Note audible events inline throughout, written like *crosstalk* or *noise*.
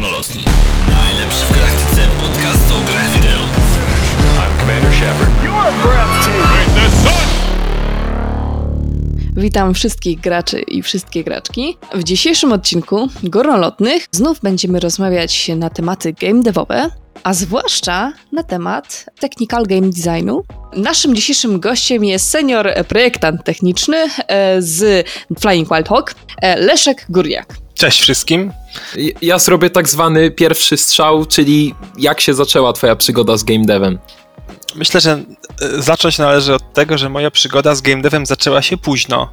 Najlepszy w galaktyce podcast o grach wideo. I'm Commander Shepard. You're breathtaking. The sun! Witam wszystkich graczy i wszystkie graczki. W dzisiejszym odcinku Górnolotnych znów będziemy rozmawiać na tematy game devowe, a zwłaszcza na temat technical game designu. Naszym dzisiejszym gościem jest senior projektant techniczny e, z Flying Wild Hawk, e, Leszek Górniak. Cześć wszystkim. Ja zrobię tak zwany pierwszy strzał, czyli jak się zaczęła twoja przygoda z game devem? Myślę, że e, zacząć należy od tego, że moja przygoda z game devem zaczęła się późno,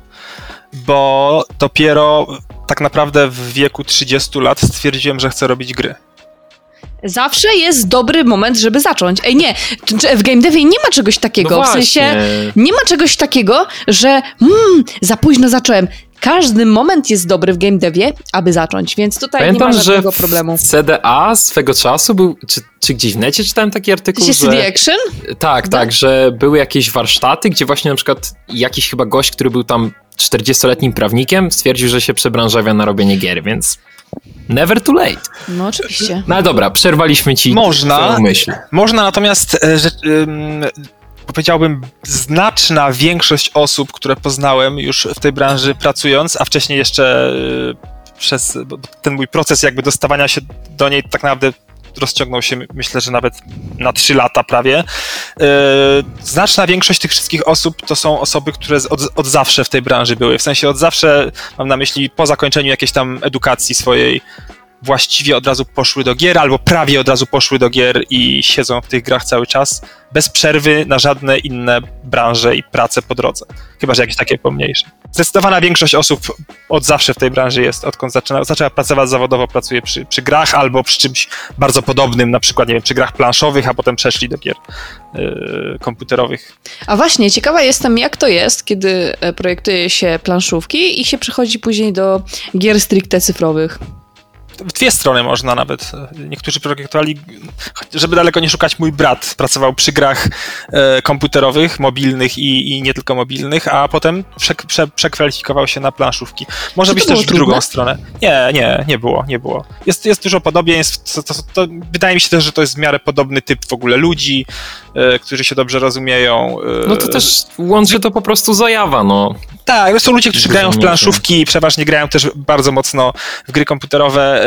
bo dopiero tak naprawdę w wieku 30 lat stwierdziłem, że chcę robić gry. Zawsze jest dobry moment, żeby zacząć. Ej, nie, w game devie nie ma czegoś takiego. No w sensie nie ma czegoś takiego, że mm, za późno zacząłem. Każdy moment jest dobry w game devie, aby zacząć, więc tutaj Pamiętam, nie ma że żadnego problemu. w CDA swego czasu był, czy, czy gdzieś w necie czytałem taki artykuł, Czy że... CD Action? Tak, tak, że były jakieś warsztaty, gdzie właśnie na przykład jakiś chyba gość, który był tam 40-letnim prawnikiem, stwierdził, że się przebranżawia na robienie gier, więc never too late. No oczywiście. No ale dobra, przerwaliśmy ci Można. myśl. Można natomiast, e, że, powiedziałbym, znaczna większość osób, które poznałem już w tej branży pracując, a wcześniej jeszcze e, przez ten mój proces jakby dostawania się do niej tak naprawdę rozciągnął się, myślę, że nawet na 3 lata prawie. Yy, Znaczna większość tych wszystkich osób to są osoby, które od, od zawsze w tej branży były. W sensie od zawsze, mam na myśli po zakończeniu jakiejś tam edukacji swojej, właściwie od razu poszły do gier, albo prawie od razu poszły do gier i siedzą w tych grach cały czas, bez przerwy na żadne inne branże i prace po drodze. Chyba, że jakieś takie pomniejsze. Zdecydowana większość osób od zawsze w tej branży jest, odkąd zaczyna, zaczęła pracować zawodowo, pracuje przy, przy grach albo przy czymś bardzo podobnym, na przykład, nie wiem, przy grach planszowych, a potem przeszli do gier yy, komputerowych. A właśnie, ciekawa jestem, jak to jest, kiedy e, projektuje się planszówki i się przechodzi później do gier stricte cyfrowych. W dwie strony można nawet. Niektórzy projektowali, żeby daleko nie szukać, mój brat pracował przy grach e, komputerowych, mobilnych i, i nie tylko mobilnych, a potem prze, prze, przekwalifikował się na planszówki. Może Czy być też w drugą trudne? stronę. Nie, nie, nie było, nie było. Jest, jest dużo podobieństw. To, to, to, wydaje mi się też, że to jest w miarę podobny typ w ogóle ludzi, e, którzy się dobrze rozumieją. e, No to też łączy to po prostu zajawa, no. tak, to są ludzie, którzy grają w planszówki i przeważnie grają też bardzo mocno w gry komputerowe, e, e,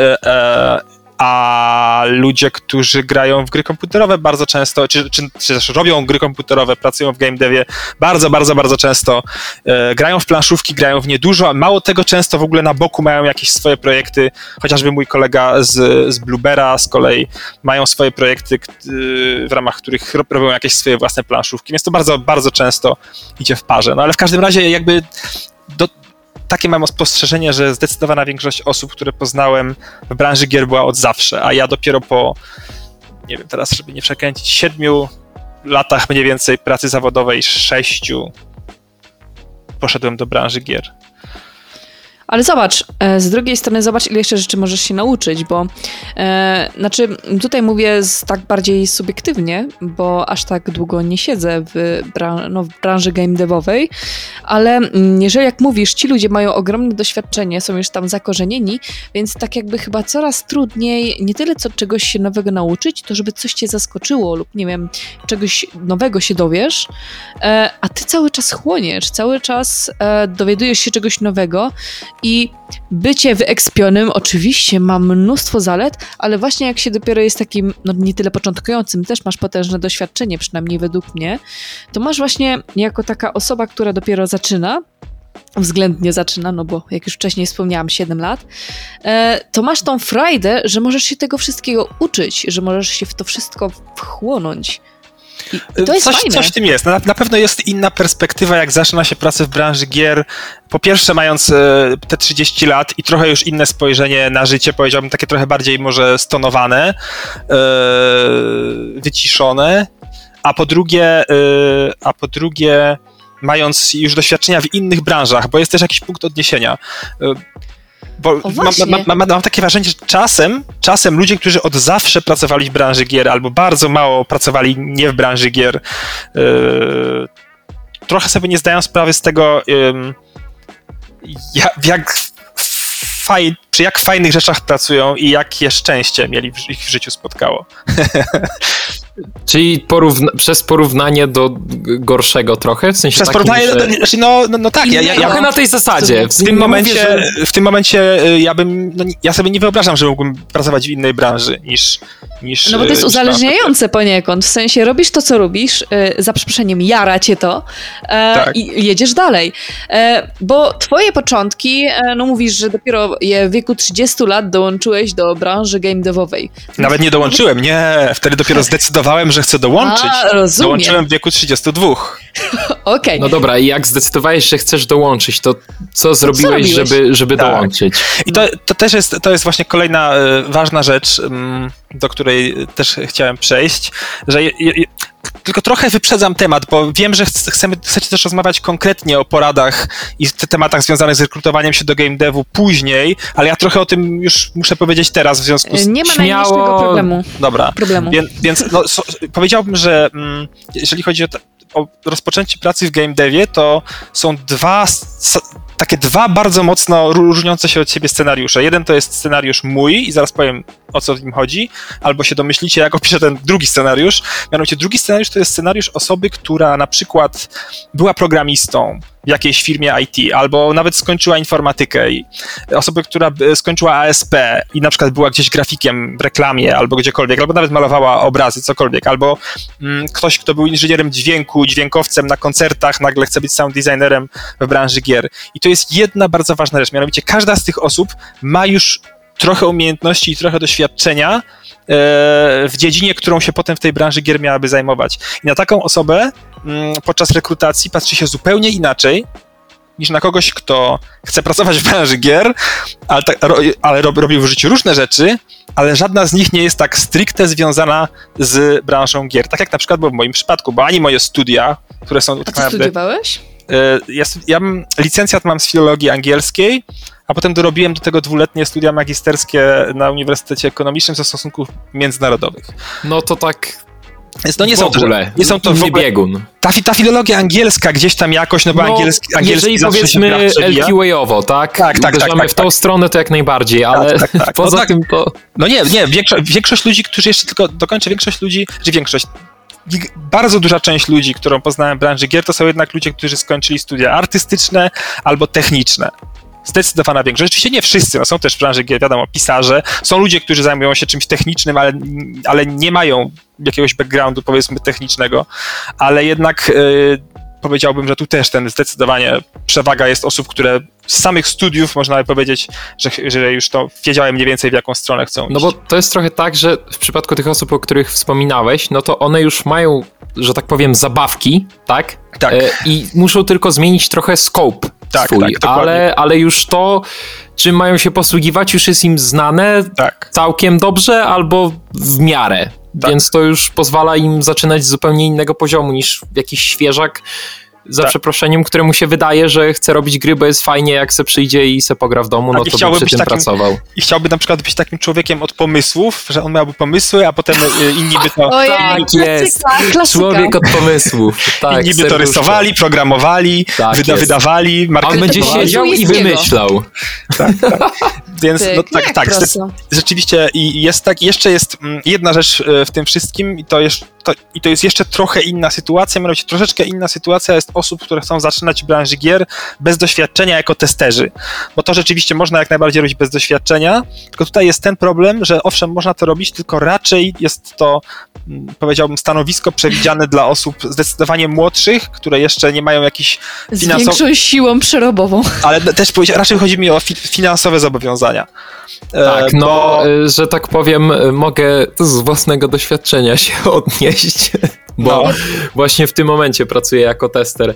a ludzie, którzy grają w gry komputerowe bardzo często, czy, czy, czy też robią gry komputerowe, pracują w game devie, bardzo, bardzo, bardzo często e, grają w planszówki, grają w nie dużo, a mało tego często w ogóle na boku mają jakieś swoje projekty, chociażby mój kolega z, z Bluebera z kolei mają swoje projekty, y, w ramach których ro- robią jakieś swoje własne planszówki, więc to bardzo, bardzo często idzie w parze. No ale w każdym razie jakby do, takie mam spostrzeżenie, że zdecydowana większość osób, które poznałem w branży gier była od zawsze, a ja dopiero po, nie wiem, teraz żeby nie przekręcić, siedmiu latach mniej więcej pracy zawodowej, sześciu, poszedłem do branży gier. Ale zobacz, e, z drugiej strony zobacz, ile jeszcze rzeczy możesz się nauczyć, bo e, znaczy tutaj mówię z, tak bardziej subiektywnie, bo aż tak długo nie siedzę w, no, w branży game devowej, ale mm, jeżeli jak mówisz, ci ludzie mają ogromne doświadczenie, są już tam zakorzenieni, więc tak jakby chyba coraz trudniej nie tyle co czegoś się nowego nauczyć, to żeby coś cię zaskoczyło lub nie wiem, czegoś nowego się dowiesz, e, a ty cały czas chłoniesz, cały czas e, dowiadujesz się czegoś nowego i bycie wyekspionym oczywiście ma mnóstwo zalet, ale właśnie jak się dopiero jest takim, no nie tyle początkującym, też masz potężne doświadczenie, przynajmniej według mnie, to masz właśnie jako taka osoba, która dopiero zaczyna, względnie zaczyna, no bo jak już wcześniej wspomniałam, 7 lat, e, to masz tą frajdę, że możesz się tego wszystkiego uczyć, że możesz się w to wszystko wchłonąć. I, i to jest coś, fajne. coś w tym jest. Na, na pewno jest inna perspektywa, jak zaczyna się pracę w branży gier. Po pierwsze, mając e, te 30 lat i trochę już inne spojrzenie na życie, powiedziałbym takie trochę bardziej może stonowane, e, wyciszone, a po drugie, a po drugie, mając już doświadczenia w innych branżach, bo jest też jakiś punkt odniesienia. Bo O, mam, właśnie. mam, mam, mam takie wrażenie, że czasem, czasem ludzie, którzy od zawsze pracowali w branży gier, albo bardzo mało pracowali nie w branży gier, yy, trochę sobie nie zdają sprawy z tego, ym, ja, jak fajnie, przy jak fajnych rzeczach pracują i jakie szczęście mieli w, ich w życiu spotkało. *laughs* Czyli porówna- przez porównanie do gorszego trochę? W sensie Przez takim, porównanie, że... no, znaczy, no, no, no tak, ja, ja, ja, Trochę na tej zasadzie. w tym Nie momencie, mówię, że- w tym momencie y, ja bym, no, ja sobie nie wyobrażam, że mógłbym pracować w innej branży niż, niż No bo to jest y, uzależniające poniekąd, w sensie robisz to, co lubisz, e, za przeproszeniem, jara cię to e, Tak. i jedziesz dalej. E, bo twoje początki, e, no mówisz, że dopiero je w wieku 30 lat dołączyłeś do branży game devowej. Nawet nie dołączyłem, nie, wtedy dopiero zdecydowałem, że chcę dołączyć. A, rozumiem. Dołączyłem w wieku 32. *laughs* Okej. No dobra, i jak zdecydowałeś, że chcesz dołączyć, to co zrobiłeś, robiłeś? żeby, żeby Tak. dołączyć? I to, to też jest, to jest właśnie kolejna y, ważna rzecz, ym, do której też chciałem przejść, że je, je, tylko trochę wyprzedzam temat, bo wiem, że ch- chcemy, chcecie też rozmawiać konkretnie o poradach i te tematach związanych z rekrutowaniem się do game devu później, ale ja trochę o tym już muszę powiedzieć teraz w związku z... E, Nie ma Śmiało- najmniejszego problemu. Dobra. problemu. Więc, więc no, so, powiedziałbym, że mm, jeżeli chodzi o, o rozpoczęcie pracy w game devie, to są dwa, takie dwa bardzo mocno ró- różniące się od siebie scenariusze. Jeden to jest scenariusz mój i zaraz powiem o co w nim chodzi, albo się domyślicie, jak opiszę ten drugi scenariusz. Mianowicie drugi scenariusz to jest scenariusz osoby, która na przykład była programistą w jakiejś firmie IT, albo nawet skończyła informatykę i osoby, która by- skończyła ASP i na przykład była gdzieś grafikiem w reklamie albo gdziekolwiek, albo nawet malowała obrazy, cokolwiek, albo mm, ktoś, kto był inżynierem dźwięku, dźwiękowcem na koncertach, nagle chce być sound designerem w branży gier. I to jest jedna bardzo ważna rzecz, mianowicie każda z tych osób ma już trochę umiejętności i trochę doświadczenia e, w dziedzinie, którą się potem w tej branży gier miałaby zajmować. I na taką osobę mm, podczas rekrutacji patrzy się zupełnie inaczej niż na kogoś, kto chce pracować w branży gier, ale, tak, ro, ale rob, robił w życiu różne rzeczy, ale żadna z nich nie jest tak stricte związana z branżą gier. Tak jak na przykład było w moim przypadku, bo ani moje studia, które są A tak naprawdę... studiowałeś? E, Ja, ja licencjat mam z filologii angielskiej, a potem dorobiłem do tego dwuletnie studia magisterskie na Uniwersytecie Ekonomicznym ze stosunków międzynarodowych. No to tak Więc no nie w są to, ogóle, nie są to w ogóle, biegun. ta, ta filologia angielska gdzieś tam jakoś, no bo No, angielski, angielski jeżeli powiedzmy. LQA-owo, tak? Tak, tak, tak, tak, w tą tak. stronę to jak najbardziej, ale tak, tak. *laughs* poza No tak. tym to... No nie, nie, większość, większość ludzi, którzy jeszcze tylko dokończę, większość ludzi, że większość, gig- bardzo duża część ludzi, którą poznałem w branży gier, to są jednak ludzie, którzy skończyli studia artystyczne albo techniczne. Zdecydowana większość. Oczywiście nie wszyscy, no są też w branży gier, wiadomo, pisarze. Są ludzie, którzy zajmują się czymś technicznym, ale, ale nie mają jakiegoś backgroundu, powiedzmy, technicznego, ale jednak y, powiedziałbym, że tu też ten zdecydowanie przewaga jest osób, które z samych studiów można by powiedzieć, że, że już to wiedziałem mniej więcej w jaką stronę chcą iść. No bo to jest trochę tak, że w przypadku tych osób, o których wspominałeś, no to one już mają, że tak powiem, zabawki, tak? Tak. E, I muszą tylko zmienić trochę scope Tak, swój, tak, dokładnie. ale, ale już to, czym mają się posługiwać, już jest im znane Tak. całkiem dobrze albo w miarę. Tak. Więc to już pozwala im zaczynać z zupełnie innego poziomu niż jakiś świeżak, za Tak. przeproszeniem, któremu się wydaje, że chce robić gry, bo jest fajnie, jak se przyjdzie i se pogra w domu, Tak, no to by chciałby przy tym takim- pracował. I chciałby na przykład być takim człowiekiem od pomysłów, że on miałby pomysły, a potem y, inni by to, Ojej, tak klasyka, jest. klasyka. Człowiek od pomysłów. Tak, inni by to rysowali, programowali, Tak wyda, jest. wydawali, A on będzie siedział i wymyślał. Więc Tyk, no, tak, jak tak, zde- prosto. rzeczywiście i jest tak, jeszcze jest mm, jedna rzecz e, w tym wszystkim i to, jest, to, i to jest jeszcze trochę inna sytuacja, mianowicie troszeczkę inna sytuacja jest osób, które chcą zaczynać w branży gier bez doświadczenia jako testerzy, bo to rzeczywiście można jak najbardziej robić bez doświadczenia, tylko tutaj jest ten problem, że owszem, można to robić, tylko raczej jest to, mm, powiedziałbym, stanowisko przewidziane dla osób zdecydowanie młodszych, które jeszcze nie mają jakichś Z finansow- większą siłą przerobową. ale też raczej chodzi mi o fi- finansowe zobowiązania. E, Tak, no, bo- y, że tak powiem, y, mogę z własnego doświadczenia się *laughs* odnieść, bo No. właśnie w tym momencie pracuję jako tester.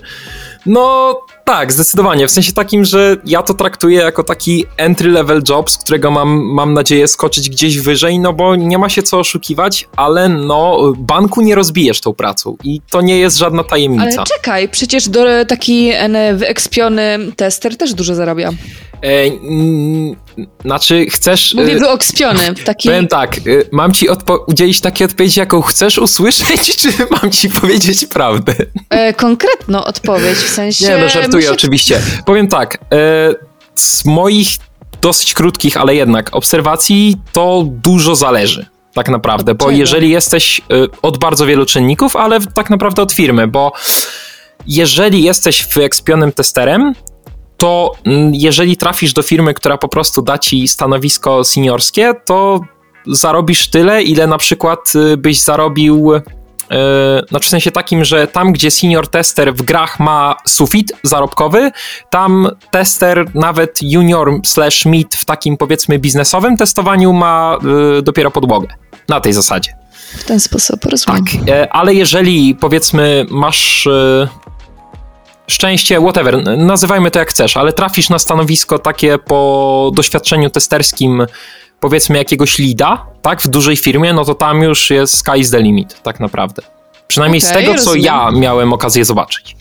No tak, zdecydowanie, w sensie takim, że ja to traktuję jako taki entry level job, z którego mam, mam nadzieję skoczyć gdzieś wyżej, no bo nie ma się co oszukiwać, ale no banku nie rozbijesz tą pracą i to nie jest żadna Ale tajemnica. czekaj, przecież do, taki wyekspiony tester też dużo zarabia. E, mm, znaczy, chcesz... Mówię y, wyekspiony, taki... Powiem tak, y, mam ci udzielić takiej odpowiedzi, jaką chcesz usłyszeć, *laughs* czy mam ci powiedzieć prawdę? E, konkretną odpowiedź, w sensie... Nie, no żartuję oczywiście. Powiem tak, e, z moich dosyć krótkich, ale jednak obserwacji, to dużo zależy. Tak naprawdę, bo jeżeli jesteś y, od bardzo wielu czynników, ale tak naprawdę od firmy, bo jeżeli jesteś wyekspionym testerem, to mm, jeżeli trafisz do firmy, która po prostu da ci stanowisko seniorskie, to zarobisz tyle, ile na przykład y, byś zarobił. Znaczy w sensie takim, że tam, gdzie senior tester w grach ma sufit zarobkowy, tam tester nawet junior slash mid w takim powiedzmy biznesowym testowaniu ma y, dopiero podłogę. Na tej zasadzie. W ten sposób, rozumiem. Tak, e, ale jeżeli powiedzmy masz e, szczęście, whatever, nazywajmy to jak chcesz, ale trafisz na stanowisko takie po doświadczeniu testerskim powiedzmy jakiegoś lida, tak, w dużej firmie, no to tam już jest sky is the limit, tak naprawdę. Przynajmniej z Okej, tego, co rozumiem. ja miałem okazję zobaczyć.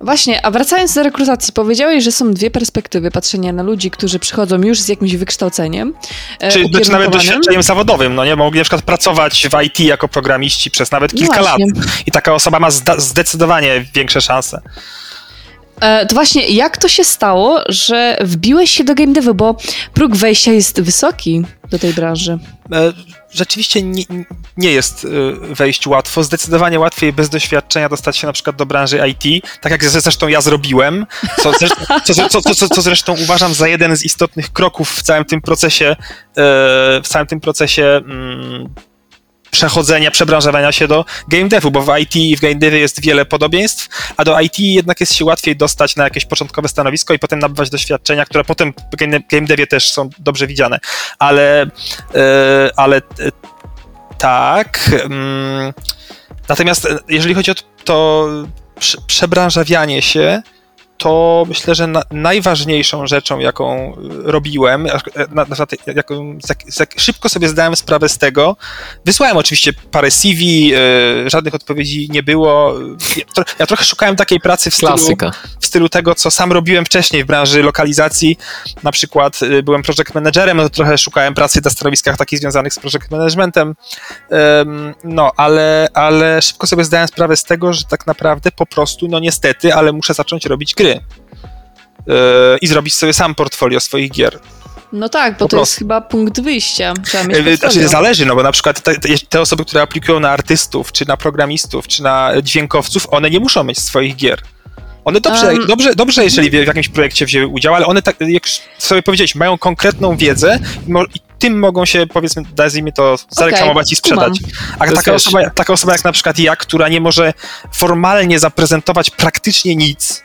Właśnie, a wracając do rekrutacji, powiedziałeś, że są dwie perspektywy patrzenia na ludzi, którzy przychodzą już z jakimś wykształceniem. e, Czy, czy nawet ukierunkowanym. doświadczeniem zawodowym, no nie? Mogli na przykład pracować w IT jako programiści przez nawet No kilka lat. I taka osoba ma zda- zdecydowanie większe szanse. E, To właśnie, jak to się stało, że wbiłeś się do game devu, bo próg wejścia jest wysoki do tej branży. E, Rzeczywiście nie, nie jest e, wejść łatwo. Zdecydowanie łatwiej bez doświadczenia dostać się na przykład do branży IT, tak jak zresztą ja zrobiłem, co, co, co, co, zresztą uważam za jeden z istotnych kroków w całym tym procesie, e, w całym tym procesie mm, przechodzenia, przebranżowania się do game devu, bo w IT i w game devie jest wiele podobieństw, a do IT jednak jest się łatwiej dostać na jakieś początkowe stanowisko i potem nabywać doświadczenia, które potem w game devie też są dobrze widziane. Ale, e, ale e, tak. mm, Natomiast e, jeżeli chodzi o to, to prze- przebranżawianie się, to myślę, że na, najważniejszą rzeczą, jaką y, robiłem, na, na, jaką, szybko sobie zdałem sprawę z tego, wysłałem oczywiście parę CV, y, żadnych odpowiedzi nie było. Ja, tro, ja trochę szukałem takiej pracy w stylu, Klasyka. w stylu tego, co sam robiłem wcześniej w branży lokalizacji. Na przykład y, byłem project managerem, no to trochę szukałem pracy na stanowiskach takich związanych z project managementem. No, ale, ale szybko sobie zdałem sprawę z tego, że tak naprawdę po prostu, no niestety, ale muszę zacząć robić gry. Yy, I zrobić sobie sam portfolio swoich gier. No tak, bo Po to jest prostu. chyba punkt wyjścia. Znaczy, zależy, no bo na przykład te, te- osoby, które aplikują na artystów, czy na programistów, czy na dźwiękowców, one nie muszą mieć swoich gier. One dobrze, Um. dobrze, dobrze, jeżeli w jakimś projekcie wzięły udział, ale one, tak, jak już sobie powiedziałeś, mają konkretną wiedzę i, mo- i tym mogą się, powiedzmy, nazwijmy to, zareklamować i sprzedać. A To taka jest, osoba, taka osoba jak na przykład ja, która nie może formalnie zaprezentować praktycznie nic,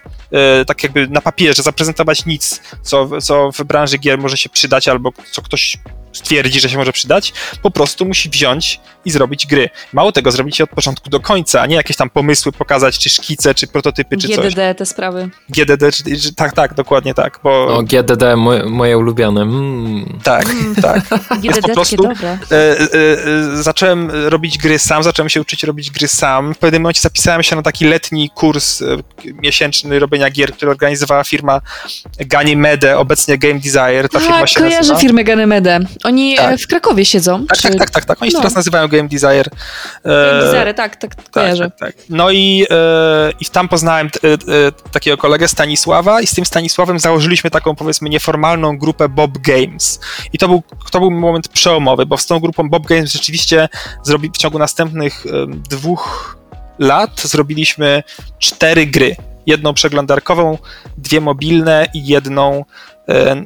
tak jakby na papierze zaprezentować nic, co, co w branży gier może się przydać, albo co ktoś stwierdzi, że się może przydać, po prostu musi wziąć i zrobić gry. Mało tego, zrobić je od początku do końca, a nie jakieś tam pomysły pokazać, czy szkice, czy prototypy, czy coś. GDD, te sprawy. GDD, czy, czy, tak, tak, dokładnie tak, bo... O, GDD, moje, moje ulubione. Mm. Tak, tak. *laughs* GDD po prostu-. E, e, e, zacząłem robić gry sam, zacząłem się uczyć robić gry sam. W pewnym momencie zapisałem się na taki letni kurs e, miesięczny robienia gier, który organizowała firma Ganymede, obecnie Game Desire. Ta firma Tak, się kojarzę nazywa. firmę Ganymedę. Oni Tak. e, w Krakowie siedzą. Tak, czy- tak, tak, tak, tak. Oni się No. teraz nazywają Game Desire. E, Designery, tak, tak, kojarzę. Tak, tak, tak. No i, e, i tam poznałem t, e, takiego kolegę Stanisława i z tym Stanisławem założyliśmy taką powiedzmy nieformalną grupę Bob Games. I to był, to był moment przełomowy, bo z tą grupą Bob Games rzeczywiście zrobi, w ciągu następnych dwóch lat zrobiliśmy cztery gry. Jedną przeglądarkową, dwie mobilne i jedną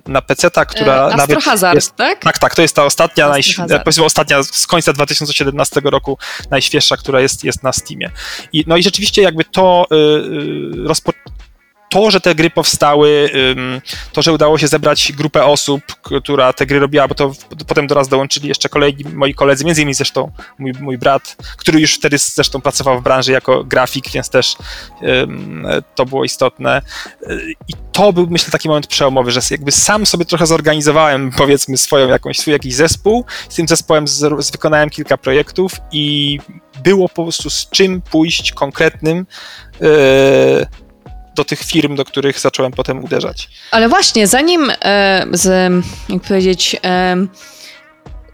na PC-ta, która e, nawet Hazard, jest tak? tak, tak, to jest ta ostatnia, najś- Hazard. powiedzmy ostatnia z końca 2017 roku, najświeższa, która jest, jest na Steamie. I, no i rzeczywiście jakby to y, y, rozpo... To, że te gry powstały, to, że udało się zebrać grupę osób, która te gry robiła, bo to potem do nas dołączyli jeszcze kolegi, moi koledzy, między innymi zresztą mój, mój brat, który już wtedy zresztą pracował w branży jako grafik, więc też to było istotne. I to był, myślę, taki moment przełomowy, że jakby sam sobie trochę zorganizowałem, powiedzmy, swoją jakąś, swój jakiś zespół. Z tym zespołem z, z wykonałem kilka projektów i było po prostu z czym pójść konkretnym yy, do tych firm, do których zacząłem potem uderzać. Ale właśnie, zanim e, z, jak powiedzieć, e,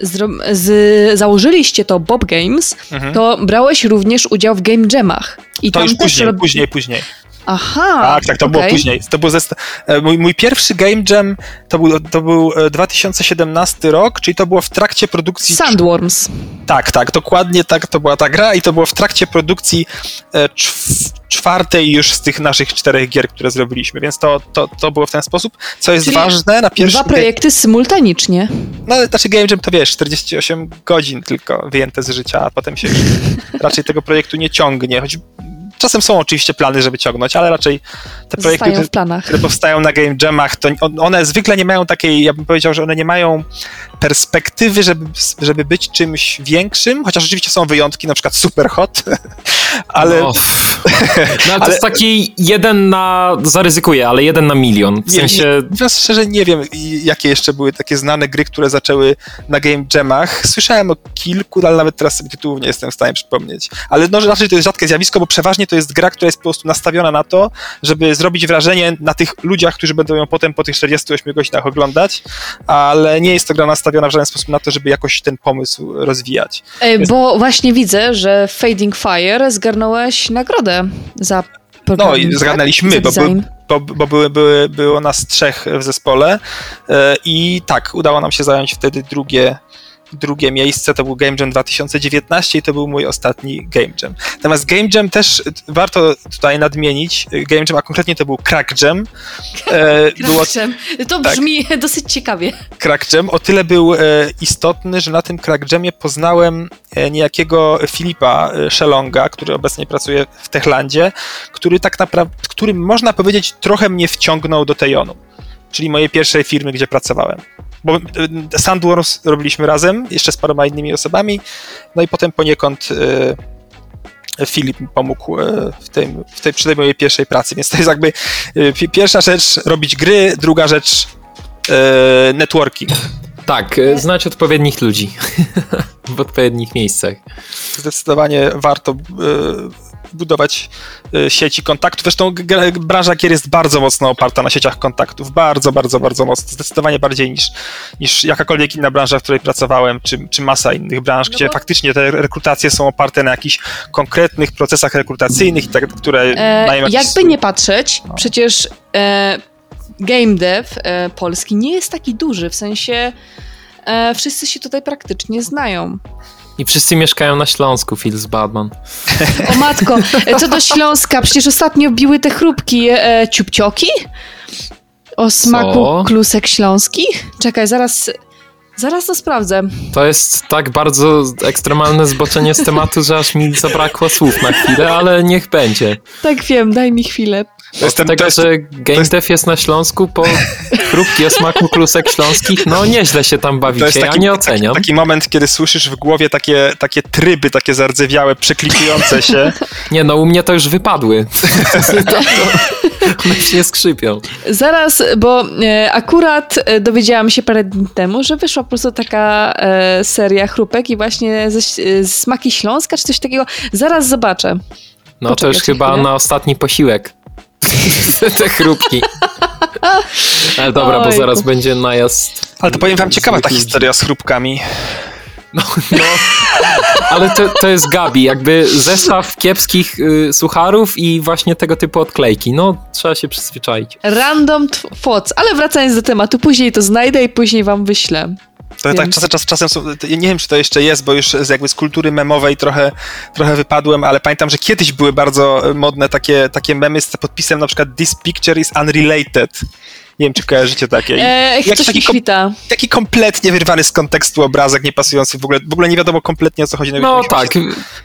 zro- z, założyliście to Bob Games, Mhm. to brałeś również udział w Game Jamach. I To tam już później, rob- później, później. Aha. Tak, tak, to było okej. później. To był zesta- e, mój, mój pierwszy Game Jam to był, to był e, 2017 rok, czyli to było w trakcie produkcji. Sandworms. Tak, tak, dokładnie tak, to była ta gra i to było w trakcie produkcji e, czw- czwartej już z tych naszych czterech gier, które zrobiliśmy, więc to, to, to było w ten sposób. Co jest Czyli ważne, na pierwszym... Dwa projekty symultanicznie. No ale znaczy Game Jam to wiesz, 48 godzin tylko wyjęte z życia, a potem się *laughs* raczej tego projektu nie ciągnie, choć czasem są oczywiście plany, żeby ciągnąć, ale raczej te projekty, planach. które powstają na Game Jamach, to on- one zwykle nie mają takiej, ja bym powiedział, że one nie mają perspektywy, żeby, żeby być czymś większym, chociaż oczywiście są wyjątki, na przykład Superhot, *laughs* ale No, no ale to *laughs* jest taki jeden na, zaryzykuję, ale jeden na milion. W Nie, sensie, nie, szczerze, nie wiem, jakie jeszcze były takie znane gry, które zaczęły na Game Jamach. Słyszałem o kilku, ale nawet teraz sobie tytułów nie jestem w stanie przypomnieć. Ale no, raczej to jest rzadkie zjawisko, bo przeważnie to jest gra, która jest po prostu nastawiona na to, żeby zrobić wrażenie na tych ludziach, którzy będą ją potem po tych 48 godzinach oglądać, ale nie jest to gra nastawiona w żaden sposób na to, żeby jakoś ten pomysł rozwijać. E, Bo właśnie widzę, że Fading Fire zgarnąłeś nagrodę za No programming, i zgarnęliśmy, tak? bo, Za by, bo, bo były, były, było nas trzech w zespole e, i tak, udało nam się zająć wtedy drugie, drugie miejsce, to był Game Jam 2019 i to był mój ostatni Game Jam. Natomiast Game Jam też e, warto tutaj nadmienić, e, Game Jam, a konkretnie to był Crack Jam. E, *laughs* było Kraczem. To tak. brzmi *laughs* dosyć ciekawie. Crack Jam o tyle był e, istotny, że na tym Crack Jamie poznałem e, niejakiego Filipa e, Szelonga, który obecnie pracuje w Techlandzie, który tak naprawdę, który można powiedzieć trochę mnie wciągnął do Tejonu, czyli mojej pierwszej firmy, gdzie pracowałem. Bo e, Sandworms robiliśmy razem, jeszcze z paroma innymi osobami, no i potem poniekąd e, Filip mi pomógł e, w tej, w tej, przy tej mojej pierwszej pracy, więc to jest jakby pi- pierwsza rzecz robić gry, druga rzecz networking. tak, znać odpowiednich ludzi *laughs* w odpowiednich miejscach. zdecydowanie warto budować e, sieci kontaktów. Zresztą branża gier jest bardzo mocno oparta na sieciach kontaktów. Bardzo, bardzo, bardzo mocno. Zdecydowanie bardziej niż, niż jakakolwiek inna branża, w której pracowałem, czy, czy masa innych branż, No gdzie bo- faktycznie te rekrutacje są oparte na jakichś konkretnych procesach rekrutacyjnych, tak, które E, mają jakiś jakby nie patrzeć, No. przecież e, game dev e, polski nie jest taki duży, w sensie e, wszyscy się tutaj praktycznie znają. I wszyscy mieszkają na Śląsku, Phil's Badman. O matko, co do Śląska, przecież ostatnio biły te chrupki e, ciupcioki o smaku Co? klusek śląskich. Czekaj, zaraz, zaraz to sprawdzę. To jest tak bardzo ekstremalne zboczenie z tematu, że aż mi zabrakło słów na chwilę, ale niech będzie. Tak wiem, daj mi chwilę. To jest Od ten- tego, to jest- że Game Dev jest na Śląsku, po chrupki o smaku klusek śląskich, no nieźle się tam To jest bawicie, ja taki, nie taki, oceniam. taki moment, kiedy słyszysz w głowie takie, takie tryby, takie zardzewiałe, przeklikujące się. *laughs* Nie no, u mnie to już wypadły. *laughs* One się nie skrzypią. Zaraz, bo e, akurat e, dowiedziałam się parę dni temu, że wyszła po prostu taka e, seria chrupek i właśnie ze, e, smaki Śląska czy coś takiego. Zaraz zobaczę. No to Poczekaj już chyba chwilę. na ostatni posiłek. *laughs* Te chrupki. Ale dobra, bo Ojku. zaraz będzie najazd. Ale to powiem wam ciekawa ta historia z chrupkami. No, no. Ale to, to jest Gabi, jakby zestaw kiepskich y, sucharów i właśnie tego typu odklejki. No, trzeba się przyzwyczaić. Random thoughts, ale wracając do tematu, później to znajdę i później wam wyślę. To tak Więc- czasem, czas, czasem są, nie wiem, czy to jeszcze jest, bo już z, jakby z kultury memowej trochę, trochę wypadłem, ale pamiętam, że kiedyś były bardzo modne takie, takie memy z podpisem na przykład This picture is unrelated. Nie wiem, czy kojarzycie takie. E, jakiś coś taki kom- taki kompletnie wyrwany z kontekstu obrazek, niepasujący w ogóle, w ogóle nie wiadomo kompletnie o co chodzi. No się tak,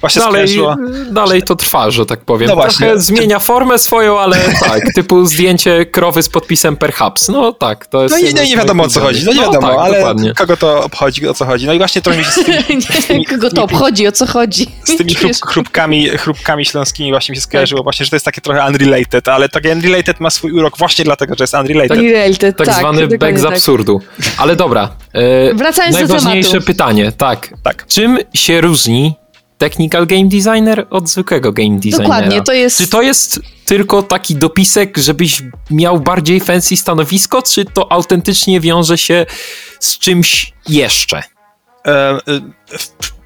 Właśnie dalej, skojarzyło. dalej to trwa, że tak powiem. No właśnie. Trochę zmienia formę swoją, ale *laughs* tak, typu zdjęcie krowy z podpisem perhaps. No tak, to jest... No i nie, z nie wiadomo o co chodzi, no nie ulubionych. wiadomo, tak, ale dokładnie. kogo to obchodzi, o co chodzi. No i właśnie trochę mi się z *laughs* tymi, nie, kogo to obchodzi, o co chodzi. z tymi chrup, chrupkami, chrupkami śląskimi właśnie mi się skojarzyło właśnie, że to jest takie trochę unrelated, ale takie unrelated ma swój urok właśnie dlatego, że jest unrelated. Tak, tak, zwany back z tak. absurdu. Ale dobra. E, Wracając do najważniejsze tematu. pytanie, tak. Tak. Czym się różni technical game designer od zwykłego game designera? Dokładnie, to jest... Czy to jest tylko taki dopisek, żebyś miał bardziej fancy stanowisko, czy to autentycznie wiąże się z czymś jeszcze? E, e,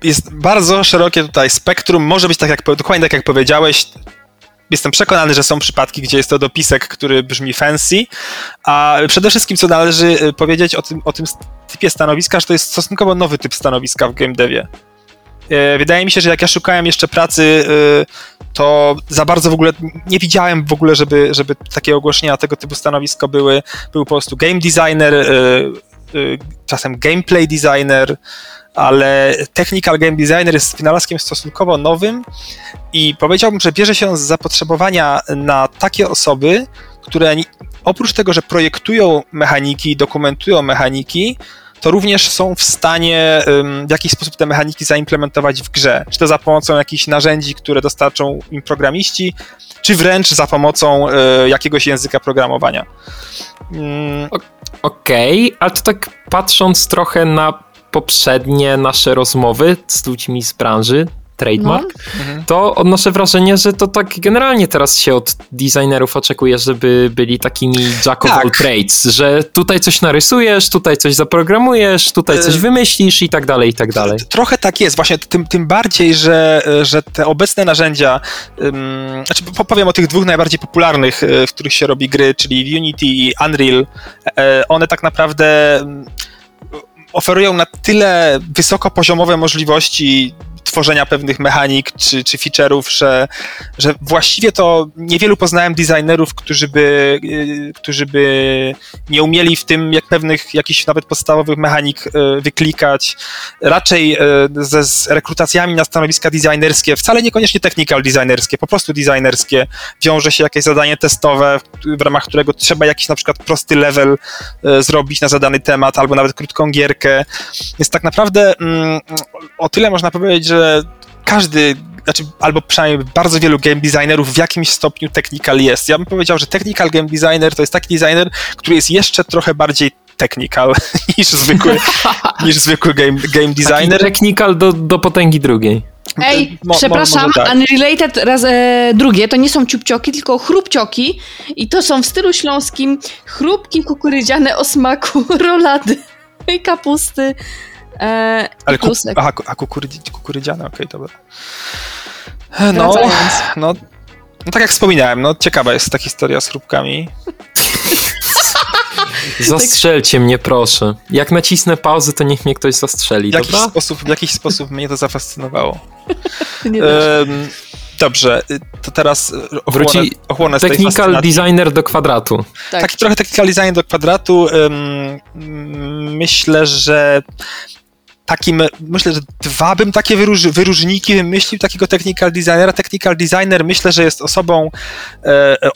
jest bardzo szerokie tutaj spektrum, może być tak jak, dokładnie tak jak powiedziałeś, jestem przekonany, że są przypadki, gdzie jest to dopisek, który brzmi fancy, a przede wszystkim co należy y, powiedzieć o tym, o tym typie stanowiska, że to jest stosunkowo nowy typ stanowiska w game devie. E, Wydaje mi się, że jak ja szukałem jeszcze pracy, y, to za bardzo w ogóle nie widziałem w ogóle, żeby, żeby takie ogłoszenia tego typu stanowisko były. Był po prostu game designer, y, czasem gameplay designer, ale technical game designer jest wynalazkiem stosunkowo nowym i powiedziałbym, że bierze się z zapotrzebowania na takie osoby, które oprócz tego, że projektują mechaniki, dokumentują mechaniki, to również są w stanie w jakiś sposób te mechaniki zaimplementować w grze. Czy to za pomocą jakichś narzędzi, które dostarczą im programiści, czy wręcz za pomocą y, jakiegoś języka programowania. Mm, Okej, ale to tak patrząc trochę na poprzednie nasze rozmowy z ludźmi z branży, trademark, mhm. to odnoszę wrażenie, że to tak generalnie teraz się od designerów oczekuje, żeby byli takimi jack of Tak. all trades, że tutaj coś narysujesz, tutaj coś zaprogramujesz, tutaj coś Y- wymyślisz i tak dalej, i tak dalej. Trochę tak jest, właśnie tym, tym bardziej, że, że te obecne narzędzia, ym, znaczy po- powiem o tych dwóch najbardziej popularnych, y, w których się robi gry, czyli Unity i Unreal, e, one tak naprawdę ym, oferują na tyle wysokopoziomowe możliwości tworzenia pewnych mechanik czy, czy feature'ów, że, że właściwie to niewielu poznałem designerów, którzy by, y, którzy by nie umieli w tym jak pewnych jakichś nawet podstawowych mechanik y, wyklikać. Raczej y, ze z rekrutacjami na stanowiska designerskie, wcale niekoniecznie technical designerskie, po prostu designerskie, wiąże się jakieś zadanie testowe, w ramach którego trzeba jakiś na przykład prosty level zrobić na zadany temat, albo nawet krótką gierkę. Jest tak naprawdę mm, o tyle można powiedzieć, że każdy, znaczy, albo przynajmniej bardzo wielu game designerów w jakimś stopniu technical jest. Ja bym powiedział, że technical game designer to jest taki designer, który jest jeszcze trochę bardziej technical *laughs* niż zwykły, *laughs* niż zwykły game, game Taki designer. technical do, do potęgi drugiej. Ej, Mo- mo- przepraszam, może tak. Unrelated raz e, drugie, to nie są ciupcioki, tylko chrupcioki i to są w stylu śląskim chrupki kukurydziane o smaku *laughs* rolady i kapusty e, Ale ku, aha, ku- a kukurydzi, kukurydziane, okej, dobra. No, Wracając. no, no tak jak wspominałem, no ciekawa jest ta historia z chrupkami. *laughs* Zastrzelcie mnie, proszę. Jak nacisnę pauzę, to niech mnie ktoś zastrzeli, W jakiś, dobra? sposób, w jakiś sposób mnie to zafascynowało. *laughs* Nie wiem. Em, dobrze, y, to teraz y, ochłonę, Wróci ochłonę z tej Technical fascynacji. designer do kwadratu. tak. Taki trochę technical design do kwadratu. mm, myślę, że takim, myślę, że dwa bym takie wyróż, wyróżniki wymyślił takiego technical designera. Technical designer myślę, że jest osobą e, e,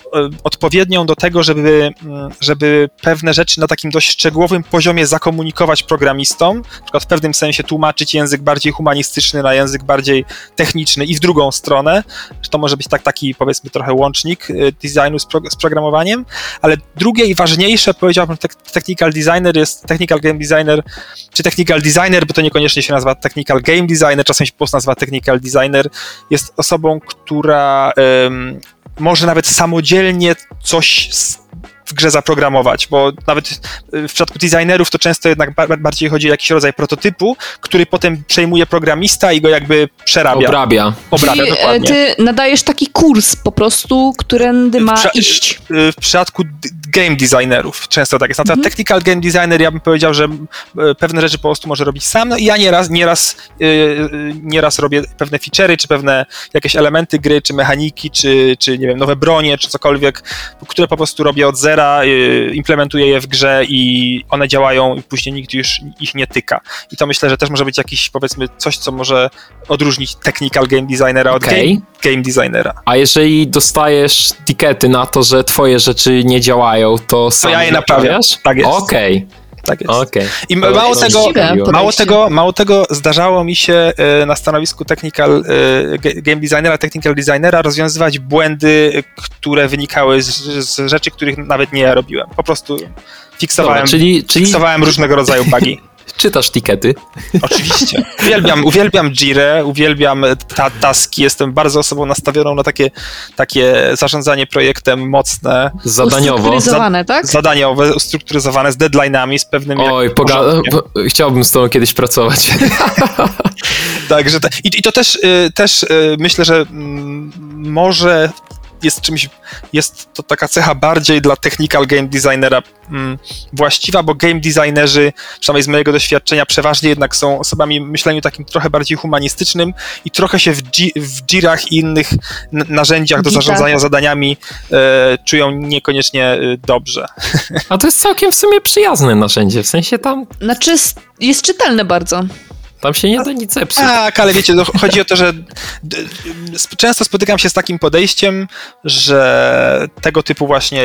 odpowiednią do tego, żeby, mm, żeby pewne rzeczy na takim dość szczegółowym poziomie zakomunikować programistom, na przykład w pewnym sensie tłumaczyć język bardziej humanistyczny na język bardziej techniczny i w drugą stronę, że to może być tak, taki powiedzmy trochę łącznik e, designu z, pro, z programowaniem, ale drugie i ważniejsze powiedziałbym te, technical designer jest technical game designer, czy technical designer, bo to niekoniecznie się nazywa technical game designer, czasem się po prostu nazywa technical designer, jest osobą, która em, może nawet samodzielnie coś w grze zaprogramować, bo nawet y, w przypadku designerów to często jednak ba- bardziej chodzi o jakiś rodzaj prototypu, który potem przejmuje programista i go jakby przerabia. Obrabia. obrabia Czyli e, dokładnie. ty nadajesz taki kurs po prostu, którędy ma Prze- iść. y, w przypadku game designerów często tak jest. Natomiast Mhm. technical game designer, ja bym powiedział, że e, pewne rzeczy po prostu może robić sam. No i ja nieraz, nieraz, y, y, nieraz robię pewne feature'y, czy pewne jakieś elementy gry, czy mechaniki, czy, czy nie wiem, nowe bronie, czy cokolwiek, które po prostu robię od zera, y, implementuję je w grze i one działają i później nikt już ich nie tyka. I to myślę, że też może być jakiś, powiedzmy, coś, co może odróżnić technical game designera od Okej. game, game designera. A jeżeli dostajesz tikety na to, że twoje rzeczy nie działają, to sam ja je naprawiam. naprawiasz? Tak jest. Okej, Tak jest. okej. I mało to tego, mało tego, mało tego zdarzało mi się e, na stanowisku technical e, game designera, technical designera rozwiązywać błędy, które wynikały z, z rzeczy, których nawet nie ja robiłem. Po prostu fiksowałem, Dobra, czyli, czyli fiksowałem różnego rodzaju bugi. *laughs* czytasz tikety. Oczywiście. *laughs* Uwielbiam, uwielbiam Jirę, uwielbiam ta, taski, jestem bardzo osobą nastawioną na takie, takie zarządzanie projektem mocne, Zadaniowo. Ustrukturyzowane, tak? zadaniowe, ustrukturyzowane, z deadline'ami, z pewnymi... Oj, poga- chciałbym z tobą kiedyś pracować. *laughs* Także te, i, I to też, y, też y, myślę, że mm, może jest czymś, jest to taka cecha bardziej dla technical game designera mm, właściwa, bo game designerzy, przynajmniej z mojego doświadczenia, przeważnie jednak są osobami w myśleniu takim trochę bardziej humanistycznym i trochę się w, gi- w girach i innych n- narzędziach do zarządzania zadaniami e, czują niekoniecznie e, dobrze. *laughs* A to jest całkiem w sumie przyjazne narzędzie, w sensie tam, Znaczy, jest czytelne bardzo. Tam się nie da nic zepsuć. Tak, ale wiecie, no, chodzi o to, że często spotykam się z takim podejściem, że tego typu właśnie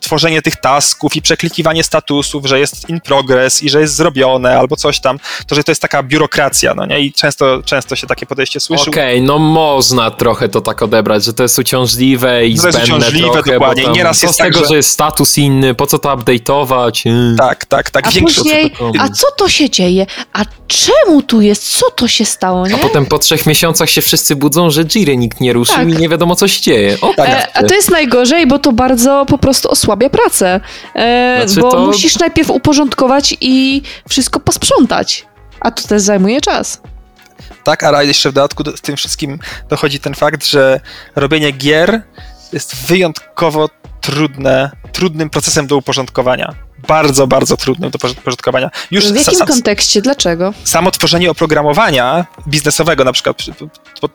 tworzenie tych tasków i przeklikiwanie statusów, że jest in progress i że jest zrobione albo coś tam, to że to jest taka biurokracja, no nie? I często, często się takie podejście słyszy. Okej, no można trochę to tak odebrać, że to jest uciążliwe i No to jest zbędne uciążliwe, trochę, dokładnie. Tam, Nieraz jest z tego, tak, że- że jest status inny, po co to update'ować? Tak, tak, tak. A Większość- później, a co to się dzieje? A czemu tu jest? Co to się stało, nie? A potem po trzech miesiącach się wszyscy budzą, że Jiry nikt nie ruszył Tak. i nie wiadomo co się dzieje. O, tak. E, a to jest najgorzej, bo to bardzo po prostu osłabia pracę. E, Znaczy bo to- musisz najpierw uporządkować i wszystko posprzątać. A to też zajmuje czas. Tak, a jeszcze w dodatku do, z tym wszystkim dochodzi ten fakt, że robienie gier jest wyjątkowo trudne, trudnym procesem do uporządkowania. Bardzo, bardzo trudnym do uporządkowania. Już w jakim sa- kontekście? Dlaczego? samo tworzenie oprogramowania biznesowego, na przykład